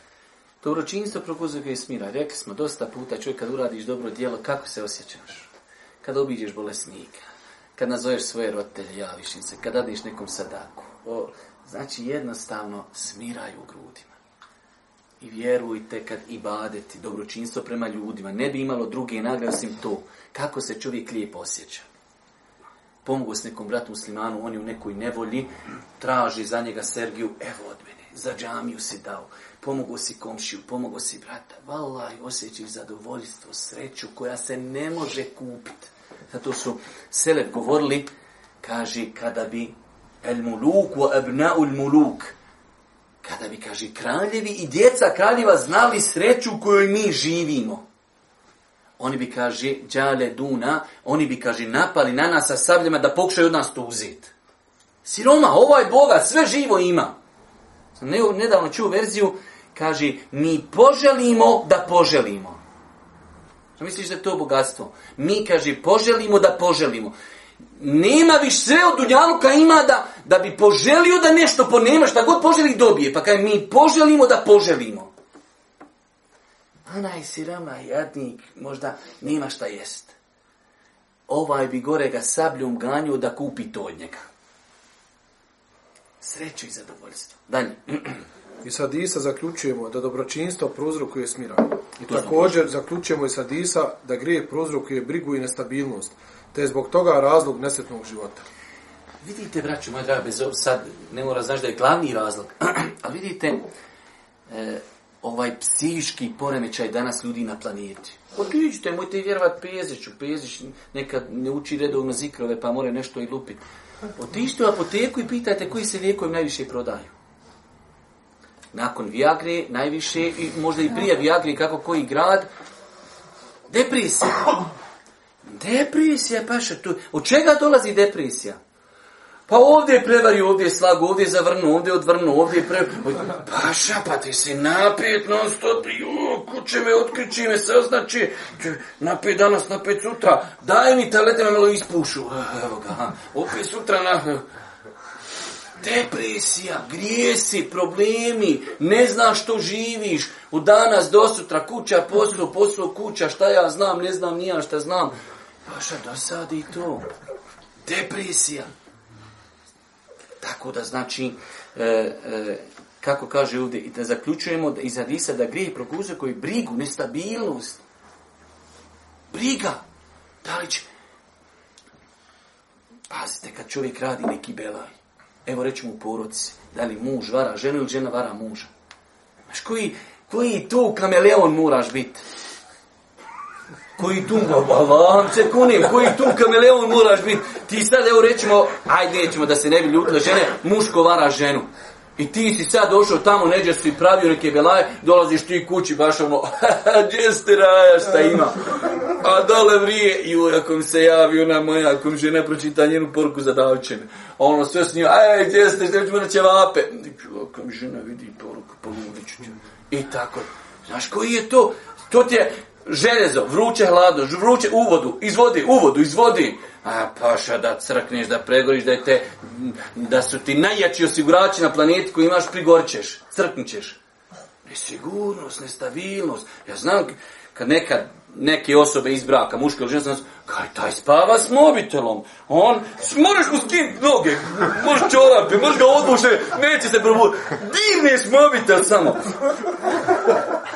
Dobročinstvo prouzrokuje smiraj. Rekli smo dosta puta, čovjek kad uradiš dobro dijelo, kako se osjećaš? Kad obiđeš bolesnika, kad nazoveš svoje rotelje, javiš im se, kad dadiš nekom sadaku. O, znači jednostavno smiraj u grudima. I vjerujte kad ibadeti, dobročinstvo prema ljudima, ne bi imalo druge nagrade osim to, kako se čovjek lijepo osjeća. Pomogu s nekom bratu muslimanu, on je u nekoj nevolji, traži za njega Sergiju, evo od mene, za džamiju si dao, pomogu si komšiju, pomogu si brata, valaj, osjećaj zadovoljstvo, sreću koja se ne može kupiti. Zato su Selep govorili, kaže, kada bi el muluk wa abna'u el muluk, kada bi, kaže, kraljevi i djeca kraljeva znali sreću u kojoj mi živimo. Oni bi, kaže, džale duna, oni bi, kaže, napali na nas sa sabljama da pokušaju od nas to uzeti. Siroma, ovaj Boga sve živo ima. Sam nedavno čuo verziju, kaže, mi poželimo da poželimo. Što misliš da je to bogatstvo? Mi, kaže, poželimo da poželimo nema više sve od Dunjaluka ima da, da bi poželio da nešto ponema, šta god poželi dobije. Pa kaj mi poželimo da poželimo. Ana je sirama, jadnik, možda nema šta jest. Ovaj bi gore ga sabljom ganio da kupi to od njega. Sreću i zadovoljstvo. Dalje. I sad Isa zaključujemo da dobročinstvo prouzrokuje smiranje. I to također zaključujemo i sad Isa da grije prouzrokuje brigu i nestabilnost te je zbog toga razlog nesretnog života. Vidite, braću moja draga, bez ob, sad ne mora znaš da je glavni razlog, ali vidite, e, ovaj psihički poremećaj danas ljudi na planeti. Otiđite, mojte vjerovat Pezeću, Pezeć nekad ne uči redovno zikrove, pa more nešto i lupit. Otiđite u apoteku i pitajte koji se lijekovi najviše prodaju. Nakon Viagre, najviše, i možda i prije Viagre, kako koji grad, depresija. Depresija paša tu. Od čega dolazi depresija? Pa ovdje prevari, ovdje slag, ovdje zavrnu, ovdje odvrnu, ovdje pre... Paša, pa ti si napijet non stop, ju, kuće me otkriči, me se označi, napijet danas, napijet sutra, daj mi ta lete me malo ispušu. E, evo ga, opet sutra na... Depresija, grijesi, problemi, ne znaš što živiš, u danas do sutra, kuća, posao, posao, kuća, šta ja znam, ne znam, nija šta znam, Paša dosadi to. Depresija. Tako da znači, e, e, kako kaže ovdje, da zaključujemo da iza Risa da grije prokuze koji brigu, nestabilnost. Briga. Da li će... Pazite, kad čovjek radi neki belaj, evo reći mu u porodci, da li muž vara ženu ili žena vara muža. Znaš, koji, koji tu kameleon moraš biti? koji tu, vam se kunim, koji tu kameleon moraš biti. Ti sad, evo rećemo, ajde nećemo da se ne bi ljutile žene, muško vara ženu. I ti si sad došao tamo, neđe si pravio neke belaje, dolaziš ti kući, baš ono, gdje ste raja, šta ima? A dole vrije, i ako mi se javi ona moja, ako mi žena pročita njenu poruku za davčene. Ono, sve s njima, aj, gdje ste, šta ćemo reći vape? Ako mi žena vidi poruku, pogledat ću ti. I tako. Znaš, koji je to? To ti je, Željezo, vruće hladno, vruće uvodu, izvodi, uvodu, izvodi. A paša da crkneš, da pregoriš, da, te, da su ti najjači osigurači na planeti koji imaš, prigorćeš, crknućeš. Nesigurnost, nestabilnost. Ja znam, kad neka neke osobe iz braka, muške ili žene, kaj taj spava s mobitelom, on, moraš mu skin noge, moraš čorapi, moraš ga odmušati, neće se probuditi, dirneš mobitel samo.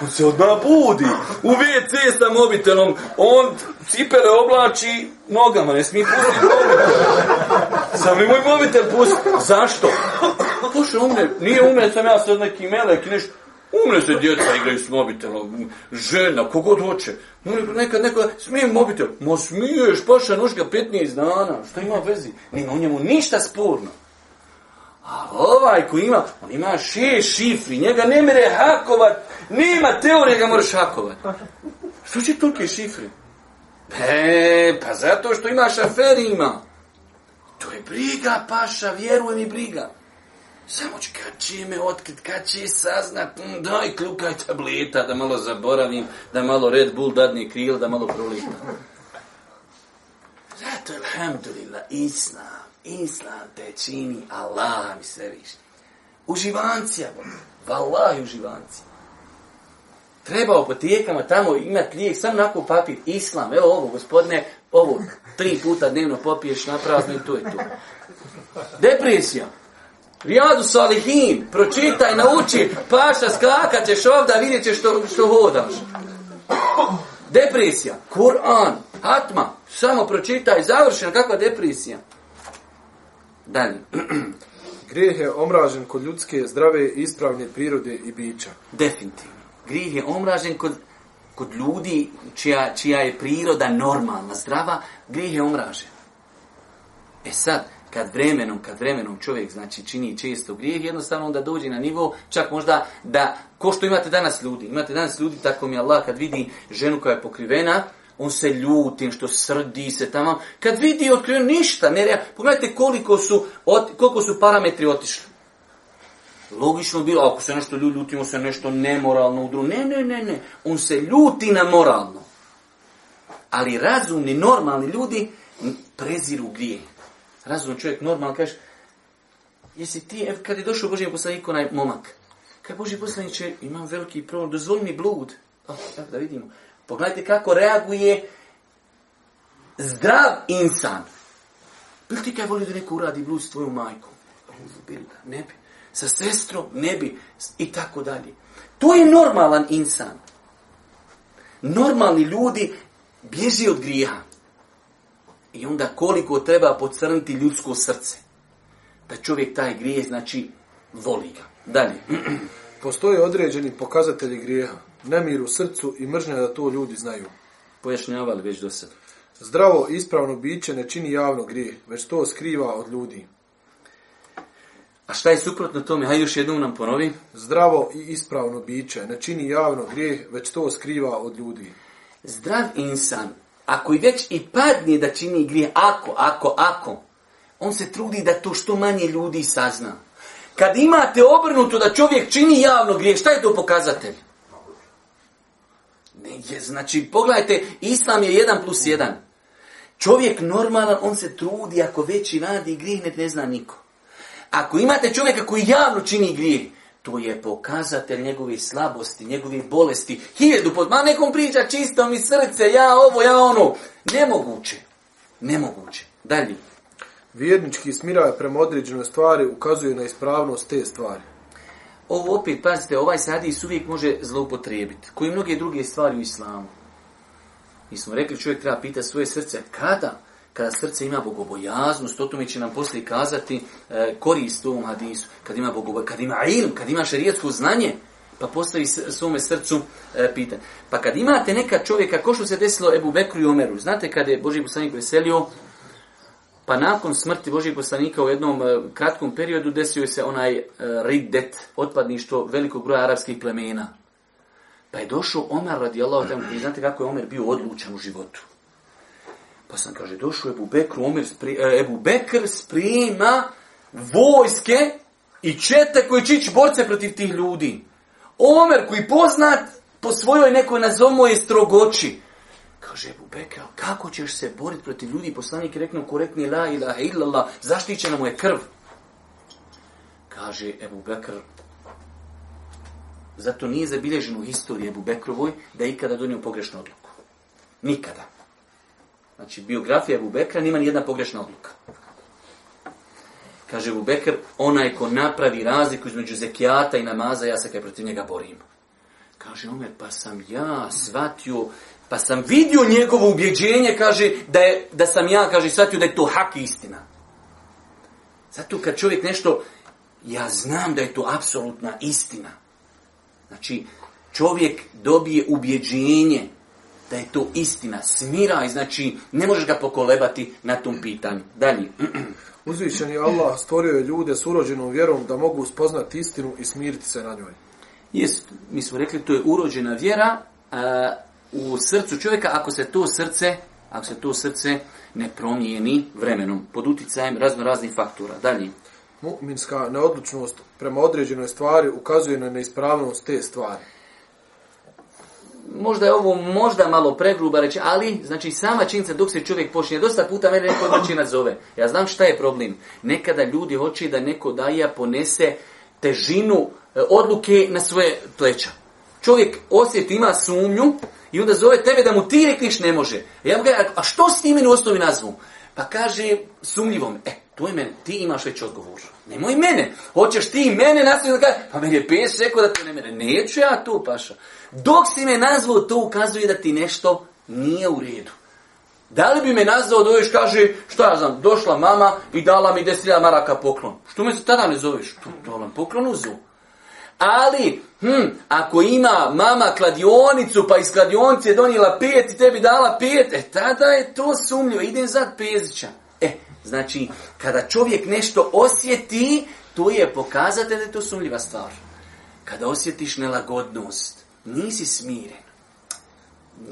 On se odmah budi, u WC sa mobitelom, on cipere oblači nogama, ne smije pustiti mobitel. Sam moj mobitel pusti, zašto? Pošto umre, nije umre, sam ja sad neki melek, nešto, Umre se djeca, igraju s mobitelom, žena, kogod hoće. Umre nekad neko, smije mobitel. Ma smiješ, paša nožka 15 dana, šta ima vezi? Nima u njemu ništa spurno. A ovaj koji ima, on ima še šifri, njega ne mere hakovat, nema teorije ga moraš hakovat. Što će tolke šifri? E, pa zato što ima šafer ima. To je briga, paša, vjeruje mi briga. Samo ću kad će me otkrit, kad će saznat, mm, daj kljukaj tableta da malo zaboravim, da malo Red Bull dadni kril, da malo prolipam. Zato, alhamdulillah, islam, islam te čini Allah mi sve više. Uživancija, bo. valah je uživancija. Treba u potijekama tamo imati lijek, sam nakon papir, islam, evo ovo, gospodine, ovo, tri puta dnevno popiješ na prazno i to je to. Depresija. Rijadu Salihin, pročitaj, nauči, paša, skakat ćeš ovdje, vidjet ćeš što, što hodaš. Depresija, Kur'an, Hatma, samo pročitaj, završena, kakva depresija? Dalje. Grijeh je omražen kod ljudske zdrave i ispravne prirode i bića. Definitivno. Grijeh je omražen kod, kod ljudi čija, čija je priroda normalna, zdrava. Grijeh je omražen. E sad, kad vremenom, kad vremenom čovjek znači čini često grijeh, jednostavno da dođe na nivo, čak možda da, ko što imate danas ljudi, imate danas ljudi, tako mi Allah kad vidi ženu koja je pokrivena, on se ljuti, što srdi se tamo, kad vidi otkriven ništa, ne reaguje, pogledajte koliko su, ot, koliko su parametri otišli. Logično bilo, ako se nešto ljudi ljutimo se nešto nemoralno u drugu. Ne, ne, ne, ne. On se ljuti na moralno. Ali razumni, normalni ljudi preziru grijeh razum čovjek normal kaže jesi ti ev, kad je došao Božji poslanik onaj momak kad Božji poslanik će imam veliki problem dozvoli mi blud oh, da vidimo pogledajte kako reaguje zdrav insan Bili ti kaj voli da neko uradi blud s tvojom majkom? Bilda, ne bi. Sa sestrom, ne bi. I tako dalje. To je normalan insan. Normalni ljudi bježi od grijeha. I onda koliko treba pocrniti ljudsko srce. Da čovjek taj grije, znači, voli ga. Dalje. Postoje određeni pokazatelji grijeha. Nemir u srcu i mržnja da to ljudi znaju. Pojašnjavali već do sada. Zdravo, ispravno biće ne čini javno grije, već to skriva od ljudi. A šta je suprotno tome? Hajde još jednom nam ponovi. Zdravo i ispravno biće ne čini javno grije, već to skriva od ljudi. Zdrav insan ako i već i padne da čini grije, ako, ako, ako, on se trudi da to što manje ljudi sazna. Kad imate obrnuto da čovjek čini javno grije, šta je to pokazatelj? Ne, je, znači, pogledajte, islam je jedan plus jedan. Čovjek normalan, on se trudi ako već i radi grije, ne, ne zna niko. Ako imate čovjeka koji javno čini grijeh, To je pokazatelj njegove slabosti, njegove bolesti. Hiljedu pod, ma nekom priča čisto mi srce, ja ovo, ja ono. Nemoguće. Nemoguće. Dalje. Vjernički smiraj prema određenoj stvari ukazuje na ispravnost te stvari. Ovo opet, pazite, ovaj sadis uvijek može zloupotrijebiti. Koji mnoge druge stvari u islamu. Mi smo rekli, čovjek treba pita svoje srce, kada? kada srce ima bogobojaznost, o tome će nam poslije kazati e, korist ovom hadisu, kad ima bogobo, kad ima ilm, kad ima šerijetsko znanje, pa postavi svome srcu e, pitanje. Pa kad imate neka čovjeka, ko što se desilo Ebu Bekru i Omeru, znate kada je Boži poslanik veselio, pa nakon smrti Božijeg poslanika u jednom e, kratkom periodu desio se onaj e, ridet, otpadništvo velikog broja arapskih plemena. Pa je došao Omer radijallahu ta'ala, znate kako je Omer bio odlučan u životu. Pa sam kaže, došao Ebu Bekru, Omer, spri, e, Ebu Bekr sprima vojske i čete koji će ići borce protiv tih ljudi. Omer koji poznat po svojoj nekoj nazomu je strogoći. Kaže Ebu Bekr, kako ćeš se boriti protiv ljudi? Poslanik je rekao korektni la ilaha illallah, zaštićena mu je krv. Kaže Ebu Bekr, zato nije zabilježeno u historiji Ebu Bekrovoj da je ikada donio pogrešnu odluku. Nikada. Znači, biografija Ebu Bekra nima ni jedna pogrešna odluka. Kaže Ebu Bekr, onaj ko napravi razliku između zekijata i namaza, ja se kaj protiv njega borim. Kaže Omer, pa sam ja shvatio, pa sam vidio njegovo ubjeđenje, kaže, da, je, da sam ja, kaže, shvatio da je to hak istina. Zato kad čovjek nešto, ja znam da je to apsolutna istina. Znači, čovjek dobije ubjeđenje, da je to istina. Smiraj, znači ne možeš ga pokolebati na tom pitanju. Dalje. Uzvišeni Allah stvorio je ljude s urođenom vjerom da mogu spoznati istinu i smiriti se na njoj. Jest, mi smo rekli to je urođena vjera a, u srcu čovjeka ako se to srce ako se to srce ne promijeni vremenom pod utjecajem razno raznih faktora. Dalje. Mu'minska neodlučnost prema određenoj stvari ukazuje na neispravnost te stvari možda je ovo možda malo pregruba reći, ali znači sama činjenica dok se čovjek počinje, dosta puta mene neko znači nazove. Ja znam šta je problem. Nekada ljudi hoće da neko daja ponese težinu e, odluke na svoje pleća. Čovjek osjeti ima sumnju i onda zove tebe da mu ti rekliš ne može. Ja mu gledam, a što s tim u osnovi nazvu? Pa kaže sumljivom. E, To je meni. Ti imaš već odgovor. Nemoj mene. Hoćeš ti mene nastaviti da kaže, pa meni je pes rekao da te ne mene. Neću ja to, paša. Dok si me nazvao, to ukazuje da ti nešto nije u redu. Da li bi me nazvao, doješ, kaže, što ja znam, došla mama i dala mi 10.000 maraka poklon. Što me se tada ne zoveš? To, to vam poklon uzu. Ali, hm, ako ima mama kladionicu, pa iz kladionice je donijela pet i tebi dala pet, e tada je to sumljivo. Idem zad pezića. Znači, kada čovjek nešto osjeti, to je pokazate da je to sumljiva stvar. Kada osjetiš nelagodnost, nisi smiren.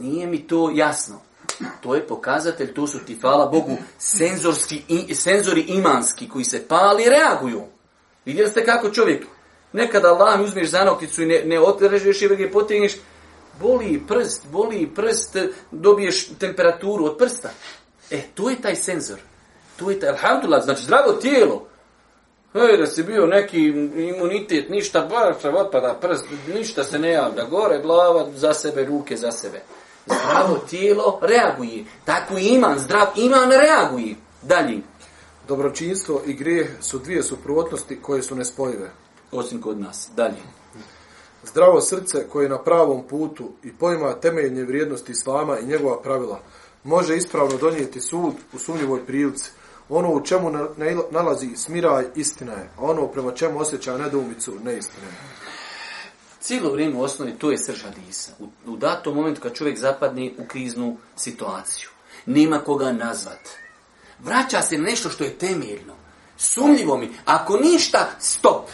Nije mi to jasno. To je pokazatelj, to su ti, hvala Bogu, senzorski, i, senzori imanski koji se pali i reaguju. Vidjeli ste kako čovjek, nekada Allah mi uzmeš za nokicu i ne, ne otrežeš i ga potegneš, boli prst, boli prst, dobiješ temperaturu od prsta. E, to je taj senzor. To je taj, alhamdulillah, znači zdravo tijelo. Hej, da si bio neki imunitet, ništa, barča, otpada, prst, ništa se ne javlja. Gore glava, za sebe, ruke za sebe. Zdravo tijelo reaguje. Tako iman, zdrav iman reaguje. Dalje. Dobročinstvo i grijeh su dvije suprotnosti koje su nespojive. Osim kod nas. Dalje. Zdravo srce koje je na pravom putu i pojma temeljne vrijednosti s vama i njegova pravila može ispravno donijeti sud u sumnjivoj prilici ono u čemu nalazi smiraj istina je, a ono prema čemu osjeća nedoumicu neistina je. Cijelo vrijeme u osnovi to je srž hadisa. U, u datom momentu kad čovjek zapadne u kriznu situaciju, nema koga nazvat. Vraća se na nešto što je temeljno. Sumljivo mi, ako ništa, stop.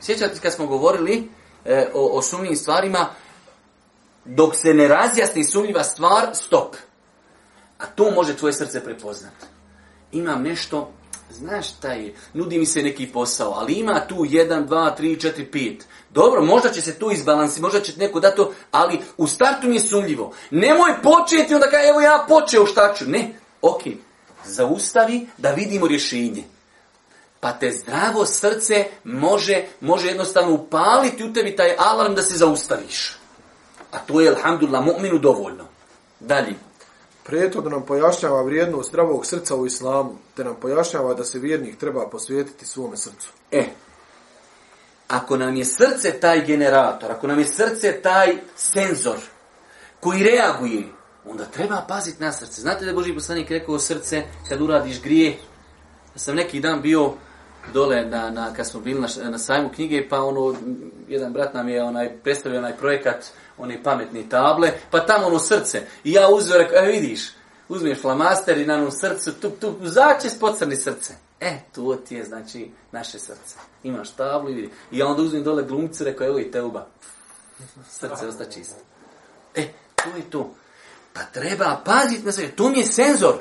Sjećate kad smo govorili e, o, o sumljivim stvarima, dok se ne razjasni sumljiva stvar, stop. A tu može tvoje srce prepoznati imam nešto, znaš taj, nudi mi se neki posao, ali ima tu 1, 2, 3, 4, 5. Dobro, možda će se tu izbalansi, možda će neko da to, ali u startu mi je sumljivo. Nemoj početi, onda kaj, evo ja počeo šta ću. Ne, ok, zaustavi da vidimo rješenje. Pa te zdravo srce može, može jednostavno upaliti u tebi taj alarm da se zaustaviš. A to je, alhamdulillah, mu'minu dovoljno. Dalje. Prijetor nam pojašnjava vrijednost zdravog srca u islamu, te nam pojašnjava da se vjernik treba posvijetiti svome srcu. E, ako nam je srce taj generator, ako nam je srce taj senzor koji reaguje, onda treba paziti na srce. Znate da je Boži poslanik rekao srce kad uradiš grije? Ja sam neki dan bio dole na, na, kad smo bili na, na sajmu knjige, pa ono, jedan brat nam je onaj, predstavio onaj projekat uh, one pametne table, pa tamo ono srce. I ja uzio, rekao, e vidiš, uzmiješ flamaster i na ono srce, tup, tup, zače spocrni srce. E, to ti je, znači, naše srce. Imaš tablu i vidi. I ja onda uzmem dole glumce, rekao, evo i te uba. Srce osta čisto. E, to je to. Pa treba paziti na sve. To mi je senzor.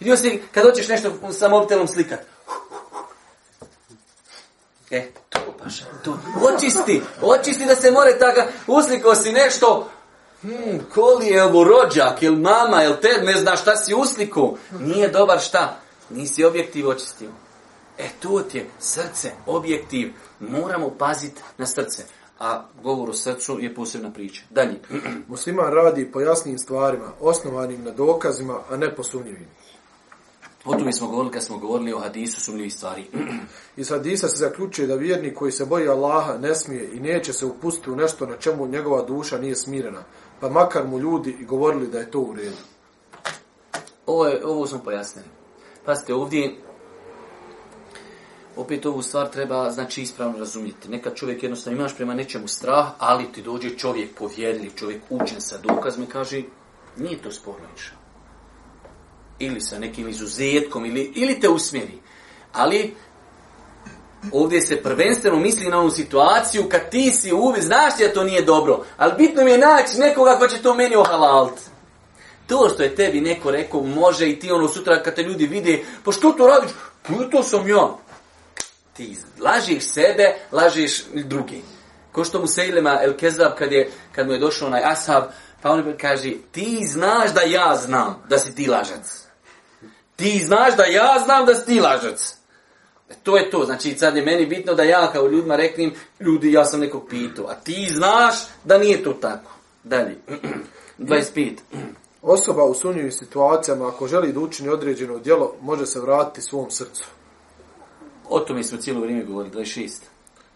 Vidio si, kad hoćeš nešto sa mobitelom slikat. E, kaže, to očisti, očisti da se more taga, uslikao si nešto, hmm, koli je ovo rođak, ili mama, ili te, ne znaš šta si uslikao, nije dobar šta, nisi objektiv očistio. E, tu ti je srce, objektiv, moramo paziti na srce. A govor o srcu je posebna priča. Dalje. Musliman radi po jasnim stvarima, osnovanim na dokazima, a ne po sumnjivim. O tome smo govorili kad smo govorili o hadisu sumljivih stvari. Iz hadisa se zaključuje da vjernik koji se boji Allaha ne smije i neće se upustiti u nešto na čemu njegova duša nije smirena. Pa makar mu ljudi i govorili da je to u redu. Ovo, je, ovo smo pojasnili. Pazite, ovdje opet ovu stvar treba znači ispravno razumjeti. Neka čovjek jednostavno imaš prema nečemu strah, ali ti dođe čovjek povjerljiv, čovjek učen sa dokazom i kaže nije to sporno išao ili sa nekim izuzetkom, ili, ili te usmjeri. Ali ovdje se prvenstveno misli na ovu situaciju kad ti si uvi, znaš da to nije dobro, ali bitno mi je naći nekoga ko će to meni ohalalt. To što je tebi neko rekao, može i ti ono sutra kad te ljudi vide, pa što to radiš? Pa to sam ja. Ti lažiš sebe, lažiš drugi. Ko što mu Sejlema El Kezab, kad, je, kad mu je došao onaj Ashab, pa on kaže, ti znaš da ja znam da si ti lažac. Ti znaš da ja znam da si ti lažac. E, to je to. Znači, sad je meni bitno da ja kao ljudima reknim, ljudi, ja sam nekog pitu. A ti znaš da nije to tako. Dalje. 25. Osoba u sunjivim situacijama, ako želi da učini određeno djelo, može se vratiti svom srcu. O tome smo cijelo vrijeme govorili, 26.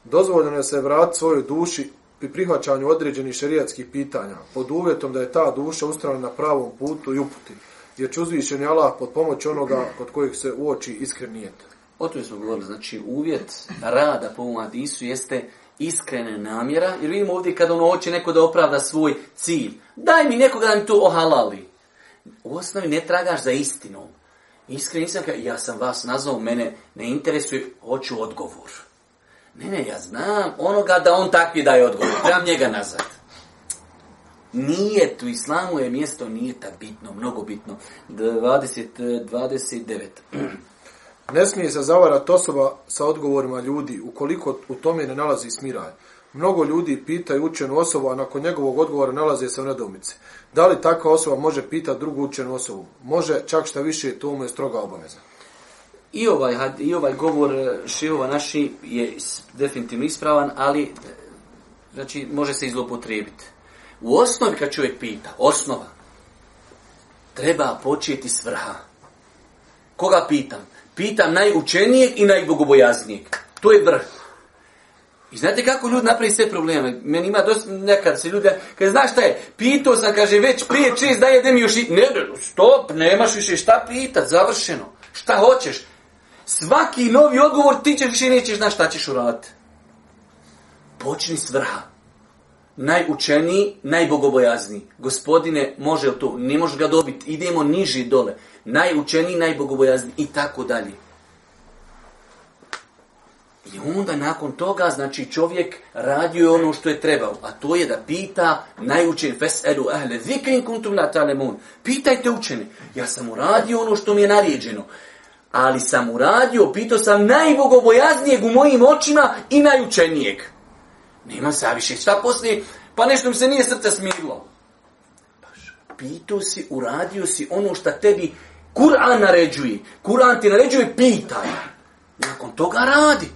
Dozvoljeno je se vratiti svojoj duši pri prihvaćanju određenih šerijatskih pitanja, pod uvjetom da je ta duša ustrana na pravom putu i uputim gdje će uzvišeni Allah pod pomoć onoga kod kojeg se uoči iskren nijet. O tome smo govorili, znači uvjet rada po ovom hadisu jeste iskrene namjera, jer vidimo ovdje kada ono hoće neko da opravda svoj cilj, daj mi nekoga da mi to ohalali. U osnovi ne tragaš za istinom. Iskren nisam kao, ja sam vas nazvao, mene ne interesuje, hoću odgovor. Ne, ne, ja znam onoga da on takvi daje odgovor, trebam njega nazad. Nijet u islamu je mjesto nijeta bitno, mnogo bitno. 20, 29. Ne smije se zavarati osoba sa odgovorima ljudi, ukoliko u tome ne nalazi smiraj. Mnogo ljudi pitaju učenu osobu, a nakon njegovog odgovora nalaze se u nedomice. Da li takva osoba može pitati drugu učenu osobu? Može, čak šta više, to mu je stroga obaveza. I ovaj, i ovaj govor e, šivova naši je definitivno ispravan, ali e, znači, može se izlopotrijebiti. U osnovi kad čovjek pita, osnova, treba početi s vrha. Koga pitam? Pitam najučenijeg i najbogobojaznijeg. To je vrh. I znate kako ljudi napravi sve probleme? Meni ima dosta nekad se ljudi... Kaže, znaš šta je? Pitao sam, kaže, već prije čest da jedem još... I... Ne, stop, nemaš više šta pitat, završeno. Šta hoćeš? Svaki novi odgovor ti ćeš više nećeš znaš šta ćeš uraditi. Počni s vrha najučeniji, najbogobojazniji. Gospodine, može li to? Ne može ga dobiti. Idemo niži dole. Najučeniji, najbogobojazniji i tako dalje. I onda nakon toga, znači čovjek radio je ono što je trebao, a to je da pita najučen feselu ahle, vikrin kuntum na talemun, pitajte učene, ja sam uradio ono što mi je naređeno, ali sam uradio, pitao sam najbogobojaznijeg u mojim očima i najučenijeg. Nema se ja više. Šta poslije? Pa nešto mi se nije srce smirilo. Pitu si, uradio si ono što tebi Kur'an naređuje. Kur'an ti naređuje, pitaj. Nakon toga radi.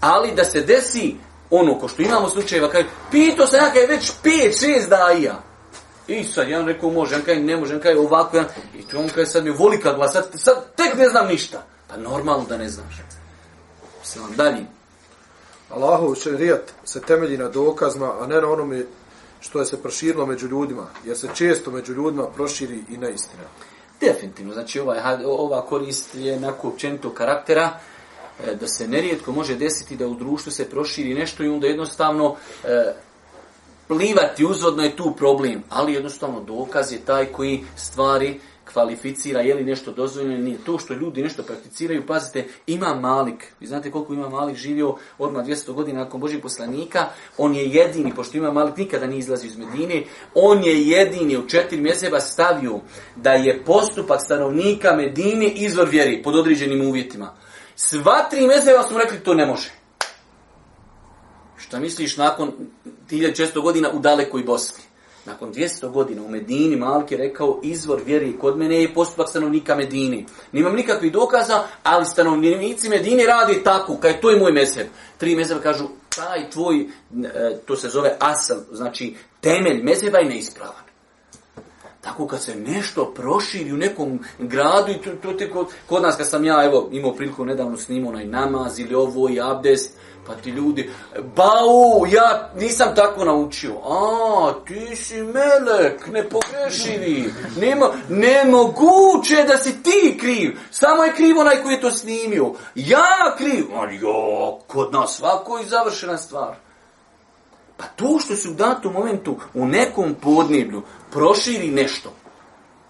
Ali da se desi ono ko što imamo slučajeva, kaže, pitao se, ja kaj već 5-6 daja. I sad, ja rekao, može, ja kaj ne može, ja kaj ovako, ja... i to on kaj sad mi volika glasa, sad, sad tek ne znam ništa. Pa normalno da ne znaš. Sad dalje. Allahov šerijat se temelji na dokazima, a ne na onome što je se proširilo među ljudima, jer se često među ljudima proširi i neistina. Definitivno, znači ovaj, ova korist je nekog općenitog karaktera, e, da se nerijetko može desiti da u društvu se proširi nešto i onda jednostavno e, plivati uzvodno je tu problem, ali jednostavno dokaz je taj koji stvari kvalificira, je li nešto dozvoljeno, nije to što ljudi nešto prakticiraju, pazite, ima malik, vi znate koliko ima malik živio odmah 200 godina nakon Božih poslanika, on je jedini, pošto ima malik, nikada nije izlazio iz Medine, on je jedini u četiri mjeseca stavio da je postupak stanovnika Medine izvor vjeri pod određenim uvjetima. Sva tri mjeseca su rekli to ne može. Šta misliš nakon 1600 godina u dalekoj Bosni? nakon 200 godina u Medini Malik je rekao izvor vjeri kod mene je postupak stanovnika Medini. Nimam nikakvih dokaza, ali stanovnici Medini radi tako, kaj to je moj mezheb. Tri mezheba kažu, taj tvoj, e, to se zove asal, znači temelj mezheba je neispravan. Tako kad se nešto proširi u nekom gradu i to, to te kod, kod nas kad sam ja evo imao priliku nedavno snimao onaj namaz ili ovo i abdest, pa ti ljudi, bau, ja nisam tako naučio. A, ti si melek, ne pogrešivi, nema, nemoguće da si ti kriv, samo je kriv onaj koji je to snimio. Ja kriv, ali jo, kod nas svako je završena stvar. Pa to što se u datom momentu u nekom podneblju proširi nešto.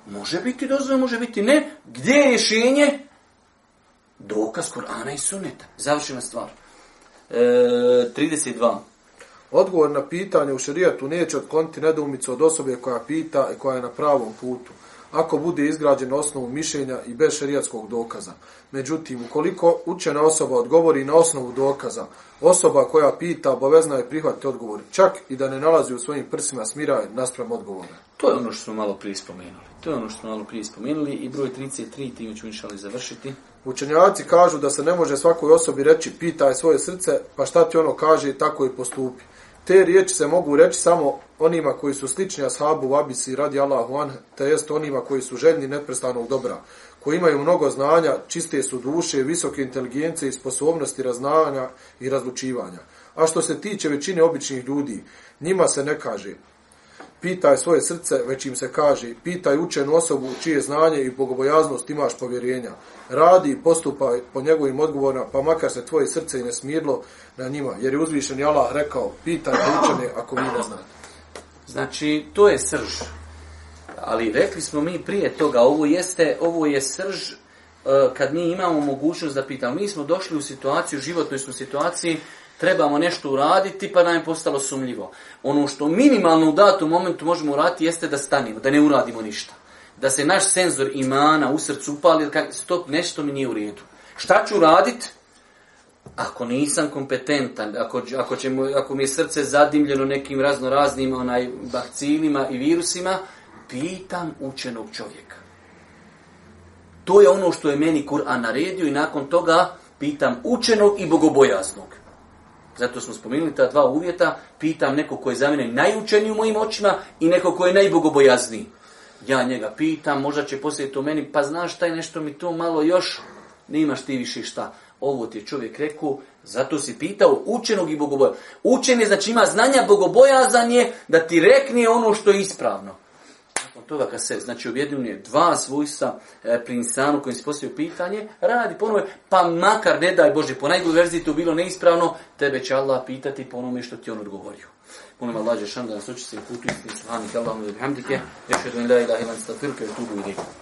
Može biti dozvoljeno, može biti ne. Gdje je rješenje? Dokaz Korana i Suneta. Završena stvar. E, 32. Odgovor na pitanje u šerijatu neće otkloniti nedoumicu od osobe koja pita i koja je na pravom putu ako bude izgrađen na osnovu mišljenja i bez šerijatskog dokaza. Međutim, ukoliko učena osoba odgovori na osnovu dokaza, osoba koja pita obavezna je prihvatiti odgovor, čak i da ne nalazi u svojim prsima smiraj naspram odgovora. To je ono što smo malo prije spomenuli. To je ono što smo malo prije spomenuli i broj 33, tim ću inšali završiti. Učenjaci kažu da se ne može svakoj osobi reći pitaj svoje srce, pa šta ti ono kaže i tako i postupi. Te riječi se mogu reći samo onima koji su slični ashabu Abisi radi Allahu an, te jest onima koji su željni neprestanog dobra, koji imaju mnogo znanja, čiste su duše, visoke inteligencije i sposobnosti raznanja i razlučivanja. A što se tiče većine običnih ljudi, njima se ne kaže, pitaj svoje srce, već im se kaže, pitaj učenu osobu čije znanje i bogobojaznost imaš povjerenja. Radi i postupaj po njegovim odgovorima, pa makar se tvoje srce i ne smirlo na njima. Jer je uzvišen Allah rekao, pitaj učene ako vi ne znate. Znači, to je srž. Ali rekli smo mi prije toga, ovo jeste, ovo je srž eh, kad mi imamo mogućnost da pitamo. Mi smo došli u situaciju, u životnoj smo situaciji, trebamo nešto uraditi pa nam je postalo sumljivo. Ono što minimalno u datom momentu možemo uraditi jeste da stanimo, da ne uradimo ništa. Da se naš senzor imana u srcu upali, kaj, stop, nešto mi nije u redu. Šta ću uraditi? Ako nisam kompetentan, ako, ako, ćemo, ako mi je srce zadimljeno nekim razno raznim onaj, vakcinima i virusima, pitam učenog čovjeka. To je ono što je meni Kur'an naredio i nakon toga pitam učenog i bogobojasnog. Zato smo spomenuli ta dva uvjeta, pitam neko ko je za mene najučeniji u mojim očima i neko ko je najbogobojazniji. Ja njega pitam, možda će poslije to meni, pa znaš taj nešto mi to malo još, ne imaš ti više šta. Ovo ti je čovjek rekao, zato si pitao učenog i bogobojazan. Učen je, znači ima znanja, bogobojazan je da ti rekne ono što je ispravno nakon toga kad se znači objedinuje dva svojstva e, pri insanu kojim se postavio pitanje, radi ponove, pa makar ne daj Bože, po najgoj verziji to bilo neispravno, tebe će Allah pitati po onome što ti on odgovorio. Molim Allah Žešan da nas uči se i putu istinu. Amin. Allah. Amin. Amin. Amin. Amin. Amin. Amin. Amin. Amin. Amin. Amin. Amin. Amin. Amin. Amin. Amin.